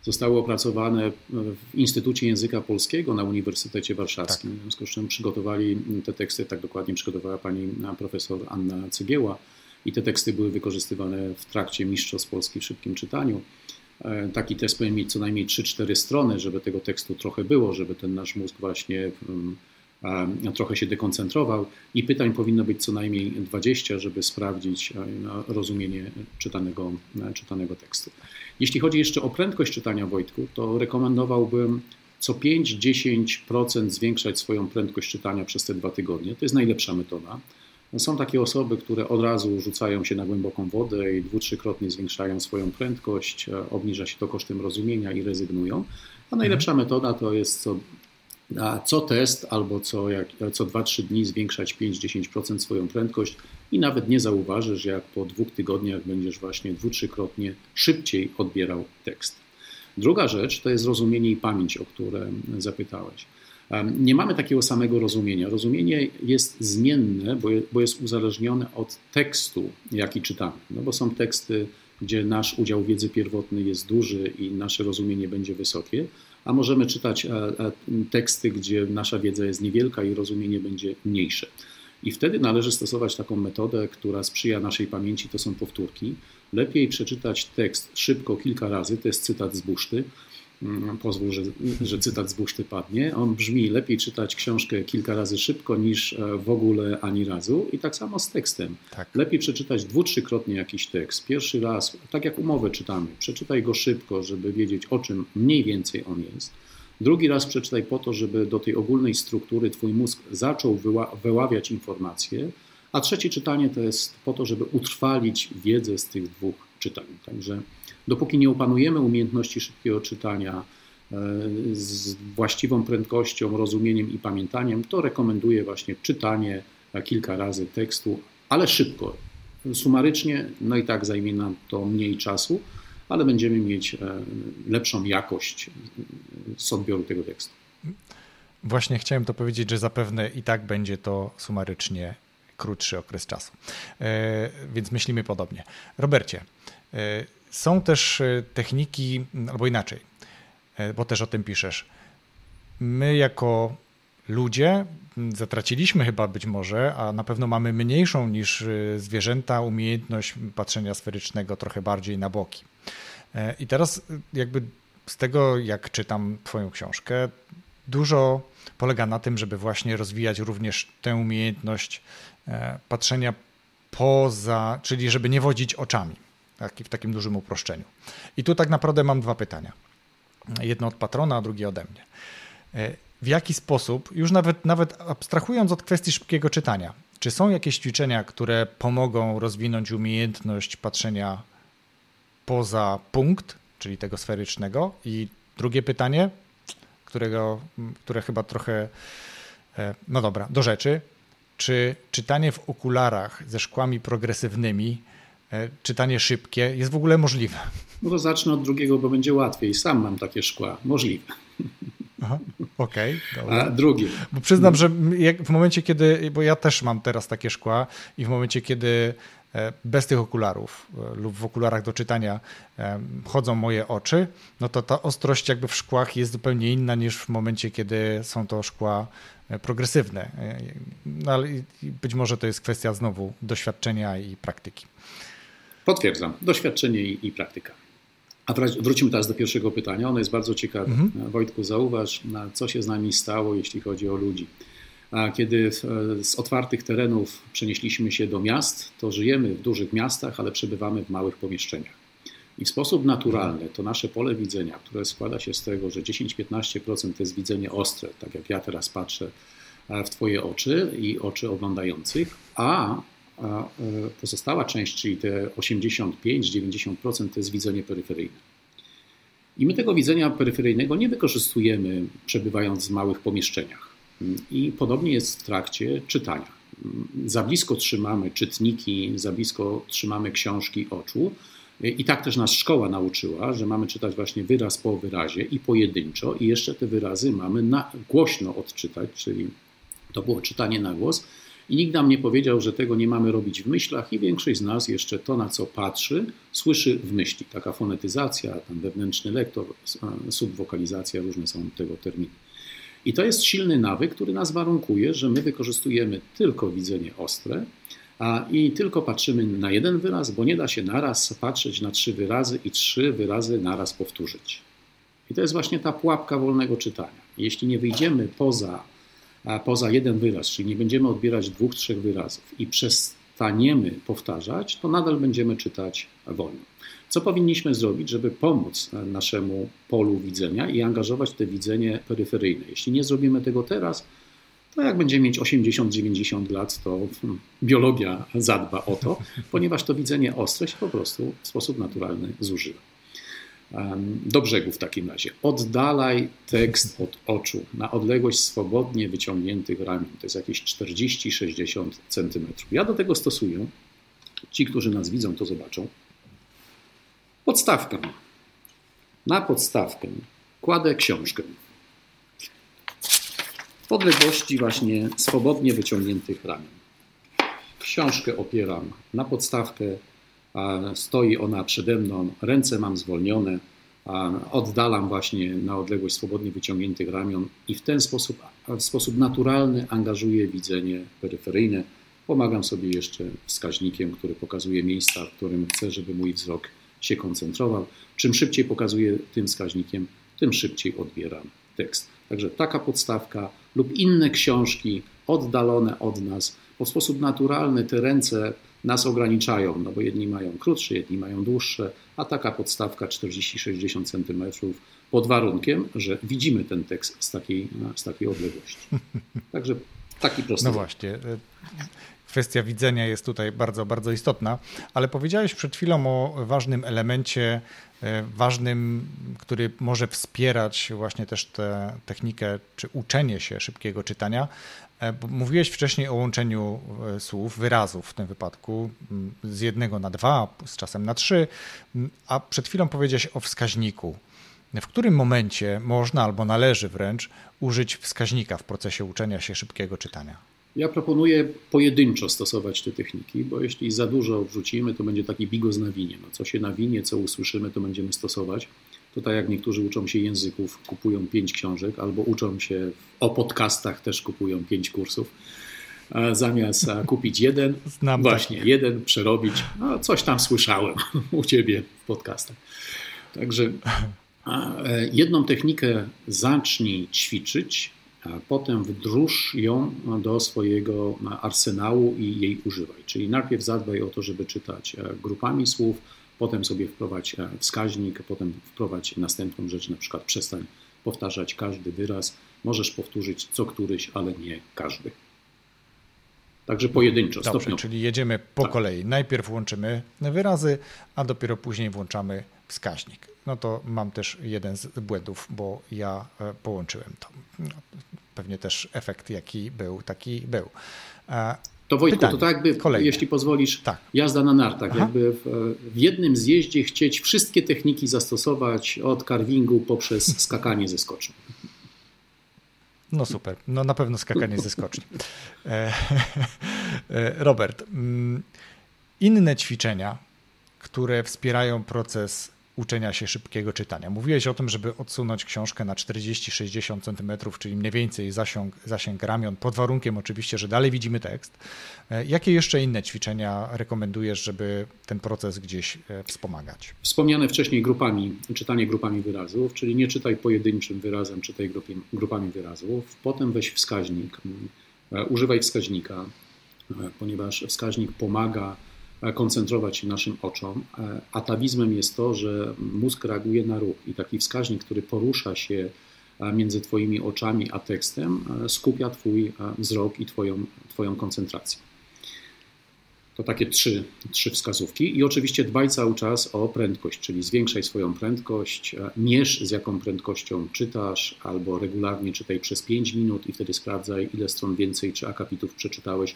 zostały opracowane w Instytucie Języka Polskiego na Uniwersytecie Warszawskim. Tak. W związku z czym przygotowali te teksty, tak dokładnie przygotowała pani profesor Anna Cygieła i te teksty były wykorzystywane w trakcie Mistrzostw Polski w szybkim czytaniu. E, taki test powinien mieć co najmniej 3-4 strony, żeby tego tekstu trochę było, żeby ten nasz mózg właśnie mm, trochę się dekoncentrował i pytań powinno być co najmniej 20, żeby sprawdzić e, rozumienie czytanego, e, czytanego tekstu. Jeśli chodzi jeszcze o prędkość czytania Wojtku, to rekomendowałbym co 5-10% zwiększać swoją prędkość czytania przez te dwa tygodnie. To jest najlepsza metoda. Są takie osoby, które od razu rzucają się na głęboką wodę i dwu, trzykrotnie zwiększają swoją prędkość, e, obniża się to kosztem rozumienia i rezygnują. A najlepsza mhm. metoda to jest co, co test albo co, jak, co 2-3 dni zwiększać 5-10% swoją prędkość i nawet nie zauważysz, jak po dwóch tygodniach będziesz właśnie dwu, trzykrotnie szybciej odbierał tekst. Druga rzecz to jest rozumienie i pamięć, o które zapytałeś. Nie mamy takiego samego rozumienia. Rozumienie jest zmienne, bo jest uzależnione od tekstu, jaki czytamy. No bo są teksty gdzie nasz udział wiedzy pierwotnej jest duży i nasze rozumienie będzie wysokie, a możemy czytać teksty, gdzie nasza wiedza jest niewielka i rozumienie będzie mniejsze. I wtedy należy stosować taką metodę, która sprzyja naszej pamięci, to są powtórki. Lepiej przeczytać tekst szybko kilka razy, to jest cytat z Buszty, pozwól, że, że cytat z buszty padnie. On brzmi: lepiej czytać książkę kilka razy szybko niż e, w ogóle ani razu. I tak samo z tekstem. Tak. Lepiej przeczytać dwu, trzykrotnie jakiś tekst. Pierwszy raz, tak jak umowę czytamy, przeczytaj go szybko, żeby wiedzieć o czym mniej więcej on jest. Drugi raz przeczytaj po to, żeby do tej ogólnej struktury Twój mózg zaczął wyła wyławiać informacje. A trzecie czytanie to jest po to, żeby utrwalić wiedzę z tych dwóch czytań. Także Dopóki nie opanujemy umiejętności szybkiego czytania e, z właściwą prędkością, rozumieniem i pamiętaniem, to rekomenduję właśnie czytanie kilka razy tekstu, ale szybko. Sumarycznie, no i tak zajmie nam to mniej czasu, ale będziemy mieć e, lepszą jakość z odbioru tego tekstu. Właśnie chciałem to powiedzieć, że zapewne i tak będzie to sumarycznie krótszy okres czasu. E, więc myślimy podobnie. Robercie, są też e, techniki, albo inaczej, e, bo też o tym piszesz. My jako ludzie zatraciliśmy chyba być może, a na pewno mamy mniejszą niż e, zwierzęta umiejętność patrzenia sferycznego trochę bardziej na boki. I teraz jakby z tego, jak czytam Twoją książkę, dużo polega na tym, żeby właśnie rozwijać również tę umiejętność patrzenia poza, czyli żeby nie wodzić oczami w takim dużym uproszczeniu. I tu tak naprawdę mam dwa pytania. Jedno od patrona, a drugie ode mnie. E, w jaki sposób, już nawet, nawet abstrahując od kwestii szybkiego czytania, czy są jakieś ćwiczenia, które pomogą rozwinąć umiejętność patrzenia poza punkt, czyli tego sferycznego? I drugie pytanie, którego, które chyba trochę, e, no dobra, do rzeczy. Czy czytanie w okularach ze szkłami progresywnymi czytanie szybkie jest w ogóle możliwe? No to zacznę od drugiego, bo będzie łatwiej. Sam mam takie szkła. Możliwe. Okej. Okay, A drugie. Bo przyznam, że w momencie, kiedy, bo ja też mam teraz takie szkła i w momencie, kiedy e, bez tych okularów e, lub w okularach do czytania chodzą moje oczy, no to ta ostrość jakby w szkłach jest zupełnie inna niż w momencie, kiedy są to szkła progresywne. No ale być może to jest kwestia znowu doświadczenia i praktyki. Potwierdzam, doświadczenie i, i praktyka. A wrócimy teraz do pierwszego pytania. Ono jest bardzo ciekawe. Mhm. Wojtku, zauważ, co się z nami stało, jeśli chodzi o ludzi. A kiedy z otwartych terenów przenieśliśmy się do miast, to żyjemy w dużych miastach, ale przebywamy w małych pomieszczeniach. I w sposób naturalny to nasze pole widzenia, które składa się z tego, że 10-15% to jest widzenie ostre, tak jak ja teraz patrzę w Twoje oczy i oczy oglądających, a a e, pozostała część, czyli te 85-90% to jest widzenie peryferyjne. I my tego widzenia peryferyjnego nie wykorzystujemy przebywając w małych pomieszczeniach. I podobnie jest w trakcie czytania. Za blisko trzymamy czytniki, za blisko trzymamy książki oczu. I tak też nas szkoła nauczyła, że mamy czytać właśnie wyraz po wyrazie i pojedynczo, i jeszcze te wyrazy mamy na, głośno odczytać, czyli to było czytanie na głos i nikt nam nie powiedział, że tego nie mamy robić w myślach, i większość z nas jeszcze to, na co patrzy, słyszy w myśli. Taka fonetyzacja, ten wewnętrzny lektor, subwokalizacja, różne są tego terminy. I to jest silny nawyk, który nas warunkuje, że my wykorzystujemy tylko widzenie ostre a, i tylko patrzymy na jeden wyraz, bo nie da się naraz patrzeć na trzy wyrazy i trzy wyrazy naraz powtórzyć. I to jest właśnie ta pułapka wolnego czytania. Jeśli nie wyjdziemy poza poza jeden wyraz, czyli nie będziemy odbierać dwóch, trzech wyrazów i przestaniemy powtarzać, to nadal będziemy czytać wolno. Co powinniśmy zrobić, żeby pomóc naszemu polu widzenia i angażować te widzenie peryferyjne? Jeśli nie zrobimy tego teraz, to jak będziemy mieć 80-90 lat, to hmm, biologia zadba o to, ponieważ to widzenie ostre się po prostu w sposób naturalny zużywa do brzegu w takim razie. Oddalaj tekst od oczu na odległość swobodnie wyciągniętych ramion. To jest jakieś 40-60 cm. Ja do tego stosuję, ci, którzy nas widzą, to zobaczą, podstawkę. Na podstawkę kładę książkę. W odległości właśnie swobodnie wyciągniętych ramion. Książkę opieram na podstawkę stoi ona przede mną, ręce mam zwolnione, oddalam właśnie na odległość swobodnie wyciągniętych ramion i w ten sposób, w sposób naturalny angażuję widzenie peryferyjne. Pomagam sobie jeszcze wskaźnikiem, który pokazuje miejsca, w którym chcę, żeby mój wzrok się koncentrował. Czym szybciej pokazuję tym wskaźnikiem, tym szybciej odbieram tekst. Także taka podstawka lub inne książki oddalone od nas, w sposób naturalny te ręce nas ograniczają, no bo jedni mają krótsze, jedni mają dłuższe, a taka podstawka 40-60 cm pod warunkiem, że widzimy ten tekst z takiej, z takiej odległości. Także taki prosty. No właśnie. Kwestia widzenia jest tutaj bardzo, bardzo istotna, ale powiedziałeś przed chwilą o ważnym elemencie, e, ważnym, który może wspierać właśnie też tę technikę czy uczenie się szybkiego czytania. E, mówiłeś wcześniej o łączeniu e, słów, wyrazów w tym wypadku z jednego na dwa, z czasem na trzy, a przed chwilą powiedziałeś o wskaźniku. W którym momencie można albo należy wręcz użyć wskaźnika w procesie uczenia się szybkiego czytania? Ja proponuję pojedynczo stosować te techniki, bo jeśli za dużo wrzucimy, to będzie taki bigos na winie. No, co się nawinie, co usłyszymy, to będziemy stosować. To tak jak niektórzy uczą się języków, kupują pięć książek, albo uczą się o podcastach, też kupują pięć kursów. Zamiast kupić jeden, Znam właśnie tak. jeden przerobić. No, coś tam słyszałem u ciebie w podcastach. Także jedną technikę zacznij ćwiczyć, potem wdróż ją do swojego arsenału i jej używaj. Czyli najpierw zadbaj o to, żeby czytać e, grupami słów, potem sobie wprowadź e, wskaźnik, potem wprowadź następną rzecz, na przykład przestań powtarzać każdy wyraz. Możesz powtórzyć co któryś, ale nie każdy. Także pojedynczo, Dobrze, stopniowo. Czyli jedziemy po tak. kolei. Najpierw łączymy wyrazy, a dopiero później włączamy wskaźnik. No to mam też jeden z błędów, bo ja e, połączyłem to. No, pewnie też efekt, jaki był, taki był. E, to Wojtku, Pytanie. to tak jakby, Kolejne. jeśli pozwolisz, tak. jazda na nartach. Aha. Jakby w, w, jednym zjeździe chcieć wszystkie techniki zastosować od carvingu poprzez skakanie ze skoczni. No super, no na pewno skakanie ze skoczni. E, Robert, mm, inne ćwiczenia, które wspierają proces uczenia się szybkiego czytania. Mówiłeś o tym, żeby odsunąć książkę na 40-60 cm, czyli mniej więcej zasięg, zasięg ramion, pod warunkiem oczywiście, że dalej widzimy tekst. E, jakie jeszcze inne ćwiczenia rekomendujesz, żeby ten proces gdzieś e, wspomagać? Wspomniane wcześniej grupami, czytanie grupami wyrazów, czyli nie czytaj pojedynczym wyrazem, czytaj grupami wyrazów. Potem weź wskaźnik, e, używaj wskaźnika, ponieważ wskaźnik pomaga koncentrować się naszym oczom. E, atawizmem jest to, że mózg reaguje na ruch i taki wskaźnik, który porusza się e, między Twoimi oczami a tekstem, skupia Twój wzrok i Twoją, twoją koncentrację. To takie trzy, trzy wskazówki. I oczywiście dbaj cały czas o prędkość, czyli zwiększaj swoją prędkość, mierz z jaką prędkością czytasz, albo regularnie czytaj przez 5 minut i wtedy sprawdzaj, ile stron więcej czy akapitów przeczytałeś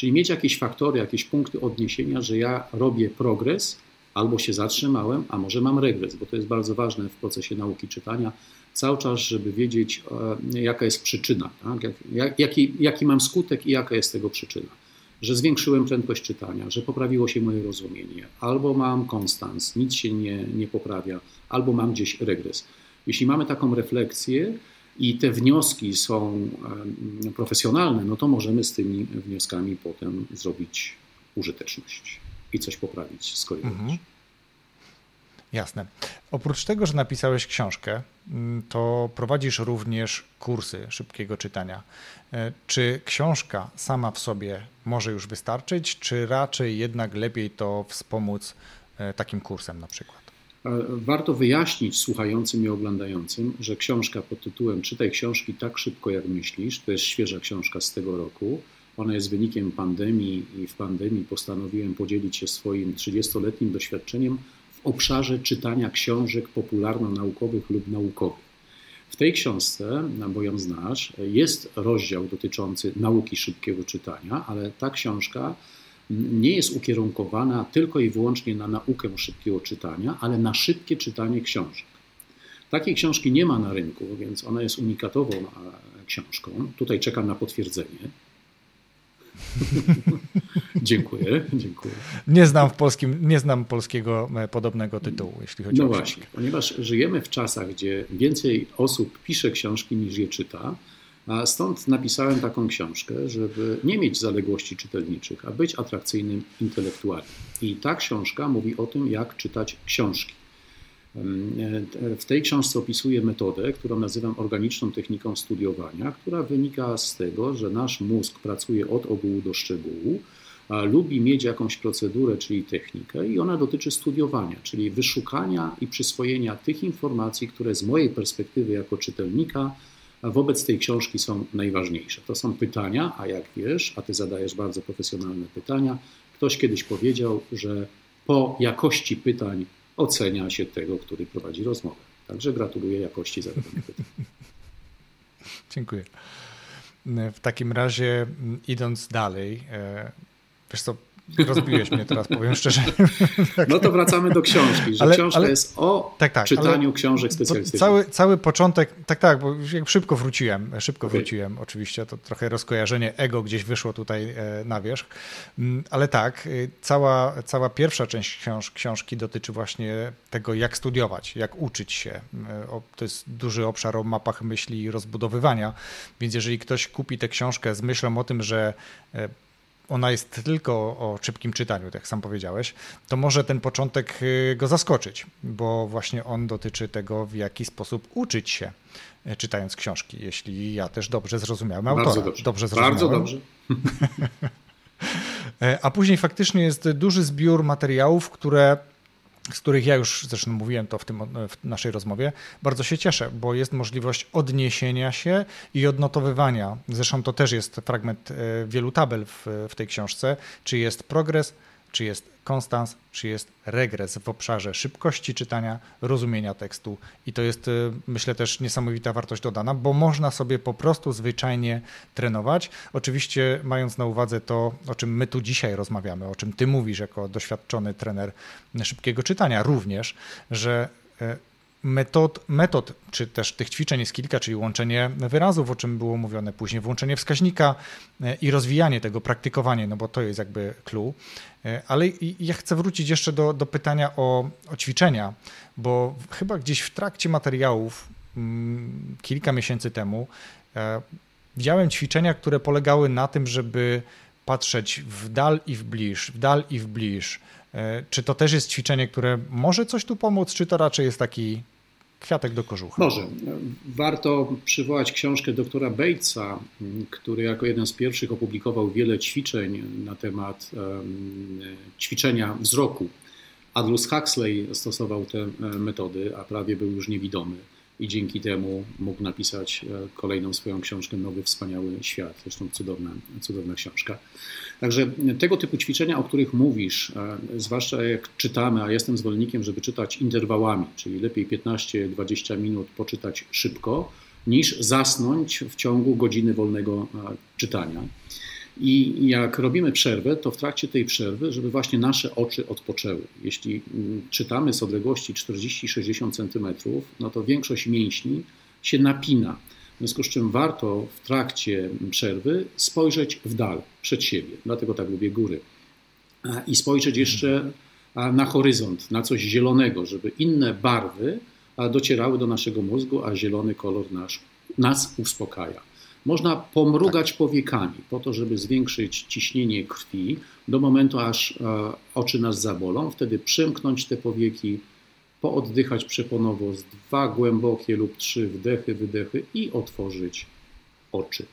Czyli mieć jakieś faktory, jakieś punkty odniesienia, że ja robię progres, albo się zatrzymałem, a może mam regres, bo to jest bardzo ważne w procesie nauki czytania. Cały czas, żeby wiedzieć, e, jaka jest przyczyna, tak? jaki, jaki mam skutek i jaka jest tego przyczyna. Że zwiększyłem prędkość czytania, że poprawiło się moje rozumienie, albo mam konstans, nic się nie, nie poprawia, albo mam gdzieś regres. Jeśli mamy taką refleksję, i te wnioski są profesjonalne, no to możemy z tymi wnioskami potem zrobić użyteczność i coś poprawić, skorygować. Mhm. Jasne. Oprócz tego, że napisałeś książkę, mm, to prowadzisz również kursy szybkiego czytania. E, czy książka sama w sobie może już wystarczyć, czy raczej jednak lepiej to wspomóc e, takim kursem na przykład? Warto wyjaśnić słuchającym i oglądającym, że książka pod tytułem Czytaj książki tak szybko jak myślisz, to jest świeża książka z tego roku. Ona jest wynikiem pandemii i w pandemii postanowiłem podzielić się swoim 30-letnim doświadczeniem w obszarze czytania książek popularno-naukowych lub naukowych. W tej książce, bo ją znasz, jest rozdział dotyczący nauki szybkiego czytania, ale ta książka nie jest ukierunkowana tylko i wyłącznie na naukę szybkiego czytania, ale na szybkie czytanie książek. Takiej książki nie ma na rynku, więc ona jest unikatową książką. Tutaj czekam na potwierdzenie. Dziękuję, dziękuję. Nie znam w polskim, nie znam polskiego e, podobnego tytułu, jeśli chodzi no o książki. No właśnie, ponieważ żyjemy w czasach, gdzie więcej osób pisze książki niż je czyta, a stąd napisałem taką książkę, żeby nie mieć zaległości czytelniczych, a być atrakcyjnym intelektualnie. I ta książka mówi o tym, jak czytać książki. W tej książce opisuję metodę, którą nazywam organiczną techniką studiowania, która wynika z tego, że nasz mózg pracuje od ogółu do szczegółu, lubi mieć jakąś procedurę, czyli technikę, i ona dotyczy studiowania, czyli wyszukania i przyswojenia tych informacji, które z mojej perspektywy jako czytelnika wobec tej książki są najważniejsze. To są pytania, a jak wiesz, a ty zadajesz bardzo profesjonalne pytania, ktoś kiedyś powiedział, że po jakości pytań ocenia się tego, który prowadzi rozmowę. Także gratuluję jakości zadawania pytań. Dziękuję. W takim razie, idąc dalej, e, wiesz co, Rozbiłeś mnie teraz, powiem szczerze. No to wracamy do książki, że ale, książka ale, jest o tak, tak, czytaniu książek specjalistycznych. Cały, cały początek, tak, tak, bo szybko wróciłem, szybko okay. wróciłem oczywiście, to trochę rozkojarzenie ego gdzieś wyszło tutaj e, na wierzch, mm, ale tak, y, cała, cała pierwsza część książ książki dotyczy właśnie tego, jak studiować, jak uczyć się. E, to jest duży obszar o mapach myśli i rozbudowywania, więc jeżeli ktoś kupi tę książkę z myślą o tym, że e, ona jest tylko o szybkim czytaniu, tak jak sam powiedziałeś, to może ten początek y, go zaskoczyć, bo właśnie on dotyczy tego, w jaki sposób uczyć się y, czytając książki, jeśli ja też dobrze zrozumiałem autora. Bardzo dobrze. dobrze zrozumiałem. Bardzo dobrze. E, a później faktycznie jest duży zbiór materiałów, które z których ja już zresztą mówiłem to w, tym, w naszej rozmowie, bardzo się cieszę, bo jest możliwość odniesienia się i odnotowywania. Zresztą to też jest fragment e, wielu tabel w, w tej książce, czy jest progres, czy jest konstans, czy jest regres w obszarze szybkości czytania, rozumienia tekstu. I to jest, y, myślę, też niesamowita wartość dodana, bo można sobie po prostu zwyczajnie trenować. Oczywiście, mając na uwadze to, o czym my tu dzisiaj rozmawiamy, o czym ty mówisz jako doświadczony trener szybkiego czytania, również, że y, metod, metod, czy też tych ćwiczeń jest kilka, czyli łączenie wyrazów, o czym było mówione później, włączenie wskaźnika e, i rozwijanie tego, praktykowanie, no bo to jest jakby clue. E, ale ja chcę wrócić jeszcze do, do pytania o, o ćwiczenia, bo chyba gdzieś w trakcie materiałów mm, kilka miesięcy temu e, widziałem ćwiczenia, które polegały na tym, żeby patrzeć w dal i w bliż, w dal i w bliż, czy to też jest ćwiczenie, które może coś tu pomóc, czy to raczej jest taki kwiatek do kożucha? Może. Warto przywołać książkę doktora Batesa, który jako jeden z pierwszych opublikował wiele ćwiczeń na temat um, ćwiczenia wzroku. Aldous Huxley stosował te e, metody, a prawie był już niewidomy i dzięki temu mógł napisać e, kolejną swoją książkę Nowy Wspaniały Świat. Zresztą cudowna, cudowna książka. Także tego typu ćwiczenia, o których mówisz, e, zwłaszcza jak czytamy, a jestem zwolennikiem, żeby czytać interwałami, czyli lepiej 15-20 minut poczytać szybko, niż zasnąć w ciągu godziny wolnego e, czytania. I jak robimy przerwę, to w trakcie tej przerwy, żeby właśnie nasze oczy odpoczęły. Jeśli mm, czytamy z odległości 40-60 cm, no to większość mięśni się napina. W związku z czym warto w trakcie przerwy spojrzeć w dal, przed siebie. Dlatego tak lubię góry. I spojrzeć jeszcze na horyzont, na coś zielonego, żeby inne barwy docierały do naszego mózgu, a zielony kolor nasz, nas uspokaja. Można pomrugać powiekami po to, żeby zwiększyć ciśnienie krwi do momentu, aż e, oczy nas zabolą. Wtedy przymknąć te powieki, pooddychać przeponowo z dwa głębokie lub trzy wdechy, wydechy i otworzyć oczy.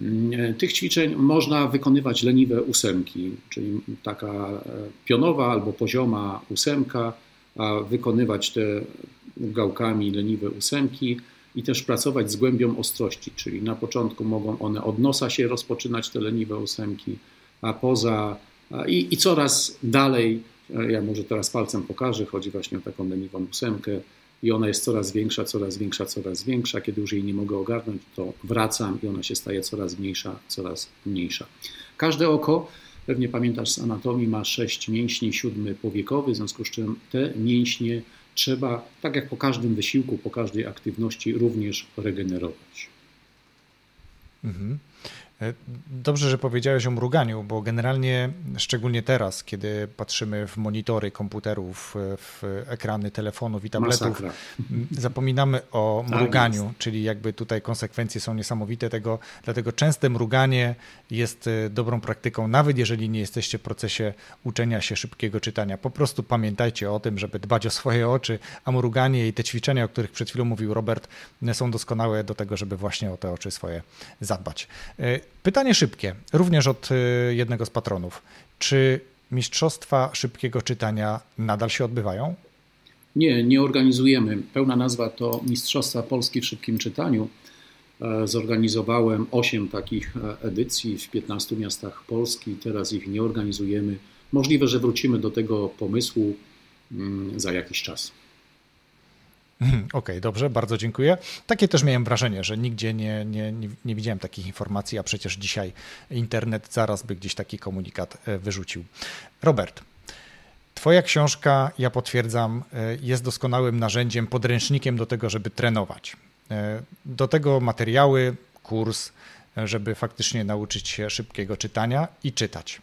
Mm, tych ćwiczeń można wykonywać leniwe ósemki, czyli taka e, pionowa albo pozioma ósemka, a wykonywać te gałkami leniwe ósemki i też pracować z głębią ostrości, czyli na początku mogą one od nosa się rozpoczynać, te leniwe ósemki, a poza i, i coraz dalej, e, ja może teraz palcem pokażę, chodzi właśnie o taką leniwą ósemkę i ona jest coraz większa, coraz większa, coraz większa. Kiedy już jej nie mogę ogarnąć, to wracam i ona się staje coraz mniejsza, coraz mniejsza. Każde oko, pewnie pamiętasz z anatomii, ma sześć mięśni, siódmy powiekowy, w związku z czym te mięśnie trzeba, tak jak po każdym wysiłku, po każdej aktywności, również regenerować. Mhm. E, dobrze, że powiedziałeś o mruganiu, bo generalnie, szczególnie teraz, kiedy patrzymy w monitory komputerów, w ekrany telefonów i tabletów, Masakra. zapominamy o tak mruganiu, tak czyli jakby tutaj konsekwencje są niesamowite tego, dlatego częste mruganie jest e, dobrą praktyką, nawet jeżeli nie jesteście w procesie uczenia się szybkiego czytania. Po prostu pamiętajcie o tym, żeby dbać o swoje oczy, a mruganie i te ćwiczenia, o których przed chwilą mówił Robert, są doskonałe do tego, żeby właśnie o te oczy swoje zadbać. Pytanie szybkie, również od y, jednego z patronów. Czy mistrzostwa szybkiego czytania nadal się odbywają? Nie, nie organizujemy. Pełna nazwa to Mistrzostwa Polski w szybkim czytaniu. E, zorganizowałem 8 takich e, edycji w 15 miastach Polski. Teraz ich nie organizujemy. Możliwe, że wrócimy do tego pomysłu mm, za jakiś czas. Okej, okay, dobrze, bardzo dziękuję. Takie też miałem wrażenie, że nigdzie nie, nie, nie, nie, widziałem takich informacji, a przecież dzisiaj internet zaraz by gdzieś taki komunikat e, wyrzucił. Robert, Twoja książka, ja potwierdzam, e, jest doskonałym narzędziem, podręcznikiem do tego, żeby trenować. E, do tego materiały, kurs, żeby faktycznie nauczyć się szybkiego czytania i czytać.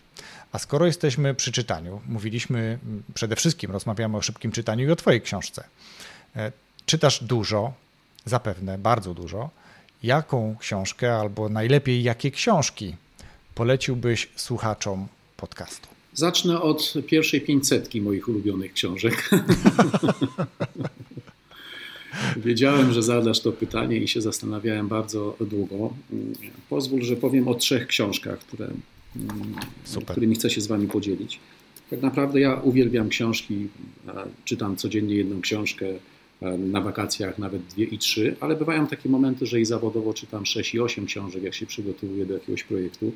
A skoro jesteśmy przy czytaniu, mówiliśmy przede wszystkim, rozmawiamy o szybkim czytaniu i o Twojej książce. Czytasz dużo, zapewne bardzo dużo. Jaką książkę, albo najlepiej jakie książki poleciłbyś słuchaczom podcastu? Zacznę od pierwszej pięćsetki moich ulubionych książek. Wiedziałem, że zadasz to pytanie i się zastanawiałem bardzo długo. Pozwól, że powiem o trzech książkach, które, Super. którymi chcę się z Wami podzielić. Tak naprawdę ja uwielbiam książki, czytam codziennie jedną książkę na wakacjach nawet dwie i trzy, ale bywają takie momenty, że i zawodowo czytam 6 i 8 książek, jak się przygotowuję do jakiegoś projektu.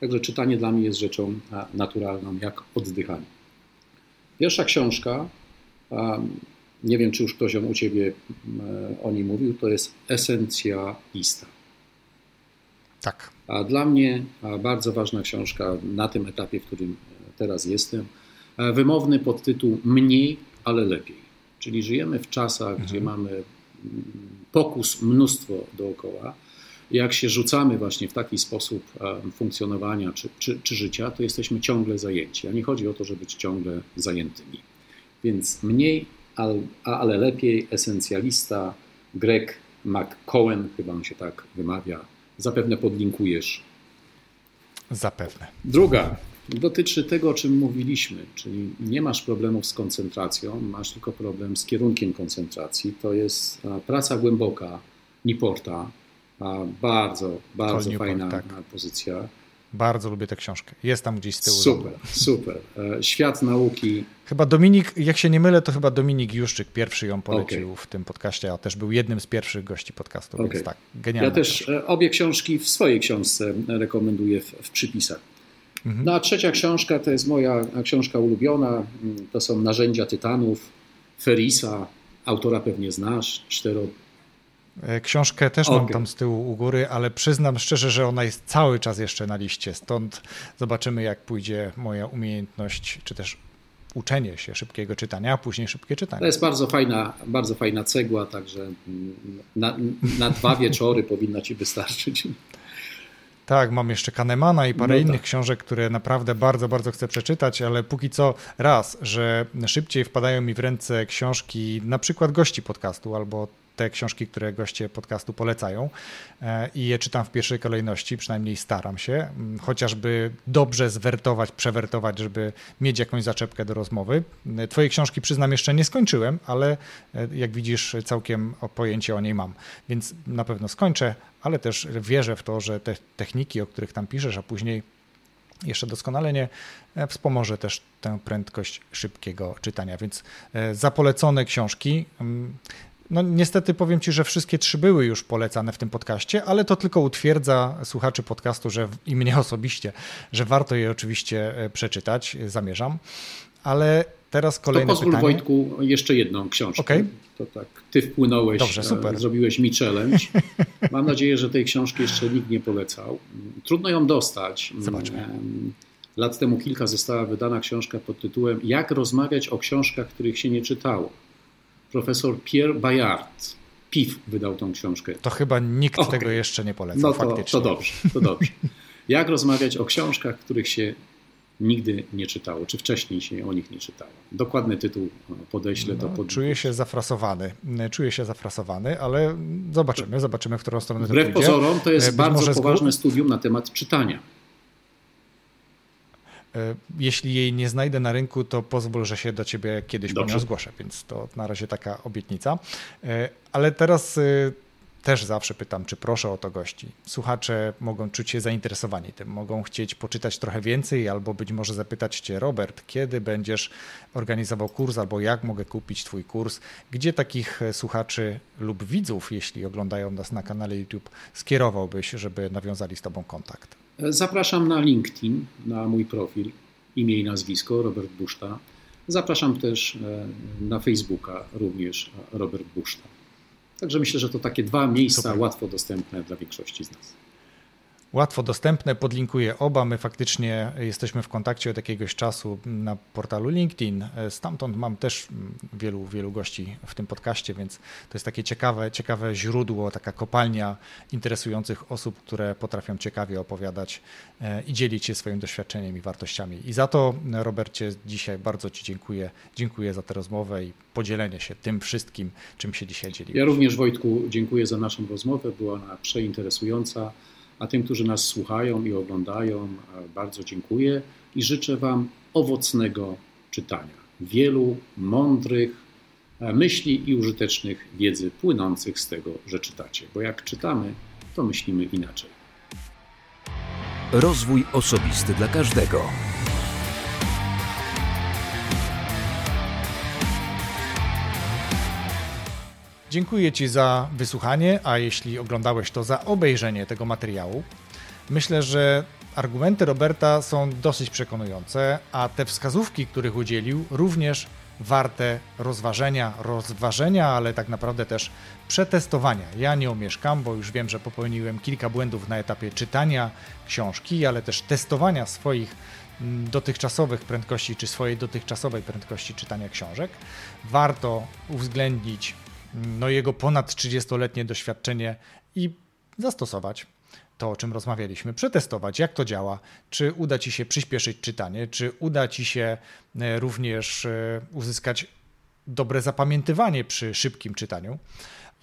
Także czytanie dla mnie jest rzeczą e, naturalną, jak oddychanie. Pierwsza książka, nie wiem czy już ktoś u Ciebie e, o niej mówił, to jest Esencja Ista. Tak. A dla mnie bardzo ważna książka na tym etapie, w którym teraz jestem. Wymowny podtytuł Mniej, ale lepiej. Czyli żyjemy w czasach, mhm. gdzie mamy mm, pokus mnóstwo dookoła. Jak się rzucamy właśnie w taki sposób funkcjonowania czy, czy, czy życia, to jesteśmy ciągle zajęci. A nie chodzi o to, żeby być ciągle zajętymi. Więc mniej, ale lepiej esencjalista Greg McCohen, chyba on się tak wymawia, zapewne podlinkujesz. Zapewne. Druga dotyczy tego, o czym mówiliśmy, czyli nie masz problemów z koncentracją, masz tylko problem z kierunkiem koncentracji. To jest praca głęboka Niporta, bardzo, bardzo Newport, fajna tak. pozycja. Bardzo lubię tę książkę. Jest tam gdzieś z tyłu. Super, super. E, świat nauki. Chyba Dominik, jak się nie mylę, to chyba Dominik Juszczyk pierwszy ją polecił okay. w tym podcaście, a też był jednym z pierwszych gości podcastu, okay. więc tak, genialnie. Ja też książka. obie książki w swojej książce rekomenduję w, w przypisach. Mhm. No a trzecia książka to jest moja książka ulubiona. To są Narzędzia Tytanów, Ferisa. Autora pewnie znasz, cztero e, Książkę też okay. mam tam z tyłu u góry, ale przyznam szczerze, że ona jest cały czas jeszcze na liście. Stąd zobaczymy, jak pójdzie moja umiejętność, czy też uczenie się szybkiego czytania, a później szybkie czytanie. To jest bardzo fajna, bardzo fajna cegła, także na, na dwa wieczory powinna ci wystarczyć. Tak, mam jeszcze Kahnemana i parę no innych tak. książek, które naprawdę bardzo, bardzo chcę przeczytać, ale póki co raz, że szybciej wpadają mi w ręce książki na przykład gości podcastu albo te książki, które goście podcastu polecają e, i je czytam w pierwszej kolejności, przynajmniej staram się, chociażby dobrze zwertować, przewertować, żeby mieć jakąś zaczepkę do rozmowy. E, twoje książki przyznam jeszcze nie skończyłem, ale e, jak widzisz całkiem pojęcie o niej mam, więc na pewno skończę, ale też wierzę w to, że te techniki, o których tam piszesz, a później jeszcze doskonalenie wspomoże też tę prędkość szybkiego czytania. Więc za polecone książki no niestety powiem Ci, że wszystkie trzy były już polecane w tym podcaście, ale to tylko utwierdza słuchaczy podcastu, że i mnie osobiście, że warto je oczywiście e, przeczytać, e, zamierzam. Ale teraz kolejne to pozwól, pytanie. Wojtku, jeszcze jedną książkę. Okay. To tak, Ty wpłynąłeś, Dobrze, e, super. zrobiłeś mi challenge. Mam nadzieję, że tej książki jeszcze nikt nie polecał. Trudno ją dostać. Zobaczmy. Lat temu kilka została wydana książka pod tytułem Jak rozmawiać o książkach, których się nie czytało profesor Pierre Bayard. PIF wydał tą książkę. To chyba nikt okay. tego jeszcze nie polecał, no to, faktycznie. To dobrze, to dobrze. Jak rozmawiać o książkach, których się nigdy nie czytało, czy wcześniej się o nich nie czytało. Dokładny tytuł podeślę, no, pod... Czuję się zafrasowany, czuję się zafrasowany, ale zobaczymy, zobaczymy, w którą stronę Wbrew to pójdzie. pozorom to jest Być bardzo poważne studium na temat czytania. E, jeśli jej nie znajdę na rynku, to pozwól, że się do ciebie kiedyś Dobrze. po nią zgłoszę, więc to na razie taka obietnica. E, ale teraz e, też zawsze pytam, czy proszę o to gości. Słuchacze mogą czuć się zainteresowani tym, mogą chcieć poczytać trochę więcej, albo być może zapytać Cię, Robert, kiedy będziesz organizował kurs, albo jak mogę kupić Twój kurs. Gdzie takich słuchaczy lub widzów, jeśli oglądają nas na kanale YouTube, skierowałbyś, żeby nawiązali z Tobą kontakt? Zapraszam na LinkedIn, na mój profil, imię i nazwisko Robert Buszta. Zapraszam też e, na Facebooka, również Robert Buszta. Także myślę, że to takie dwa miejsca Super. łatwo dostępne dla większości z nas łatwo dostępne, podlinkuję oba. My faktycznie jesteśmy w kontakcie od jakiegoś czasu na portalu LinkedIn. Stamtąd mam też wielu, wielu gości w tym podcaście, więc to jest takie ciekawe, ciekawe źródło, taka kopalnia interesujących osób, które potrafią ciekawie opowiadać e, i dzielić się swoim doświadczeniem i wartościami. I za to, Robercie, dzisiaj bardzo Ci dziękuję. Dziękuję za tę rozmowę i podzielenie się tym wszystkim, czym się dzisiaj dzieliłeś. Ja również, Wojtku, dziękuję za naszą rozmowę. Była ona przeinteresująca. A tym, którzy nas słuchają i oglądają, bardzo dziękuję i życzę Wam owocnego czytania. Wielu mądrych myśli i użytecznych wiedzy płynących z tego, że czytacie. Bo jak czytamy, to myślimy inaczej. Rozwój osobisty dla każdego. Dziękuję Ci za wysłuchanie, a jeśli oglądałeś to za obejrzenie tego materiału. Myślę, że argumenty Roberta są dosyć przekonujące, a te wskazówki, których udzielił, również warte rozważenia, rozważenia, ale tak naprawdę też przetestowania. Ja nie omieszkam, bo już wiem, że popełniłem kilka błędów na etapie czytania książki, ale też testowania swoich mm, dotychczasowych prędkości, czy swojej dotychczasowej prędkości czytania książek. Warto uwzględnić no, jego ponad 30-letnie doświadczenie i zastosować to, o czym rozmawialiśmy, przetestować, jak to działa, czy uda ci się przyspieszyć czytanie, czy uda ci się e, również e, uzyskać dobre zapamiętywanie przy szybkim czytaniu.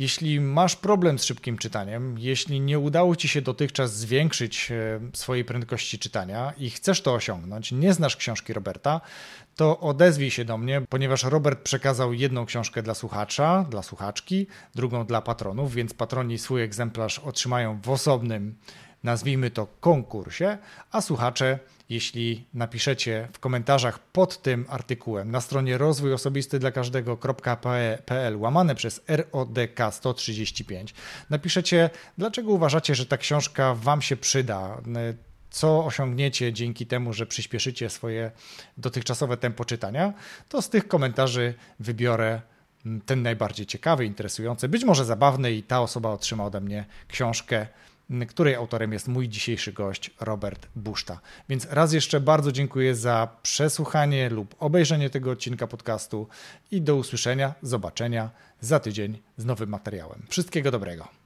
Jeśli masz problem z szybkim czytaniem, jeśli nie udało ci się dotychczas zwiększyć e, swojej prędkości czytania i chcesz to osiągnąć, nie znasz książki Roberta, to odezwij się do mnie, ponieważ Robert przekazał jedną książkę dla słuchacza, dla słuchaczki, drugą dla patronów, więc patroni swój egzemplarz otrzymają w osobnym, nazwijmy to, konkursie, a słuchacze jeśli napiszecie w komentarzach pod tym artykułem na stronie rozwój osobisty dla każdego.pl łamane przez RODK 135, napiszecie, dlaczego uważacie, że ta książka Wam się przyda, co osiągniecie dzięki temu, że przyspieszycie swoje dotychczasowe tempo czytania, to z tych komentarzy wybiorę ten najbardziej ciekawy, interesujący, być może zabawny i ta osoba otrzyma ode mnie książkę której autorem jest mój dzisiejszy gość Robert Buszta. Więc raz jeszcze bardzo dziękuję za przesłuchanie lub obejrzenie tego odcinka podcastu i do usłyszenia, zobaczenia za tydzień z nowym materiałem. Wszystkiego dobrego.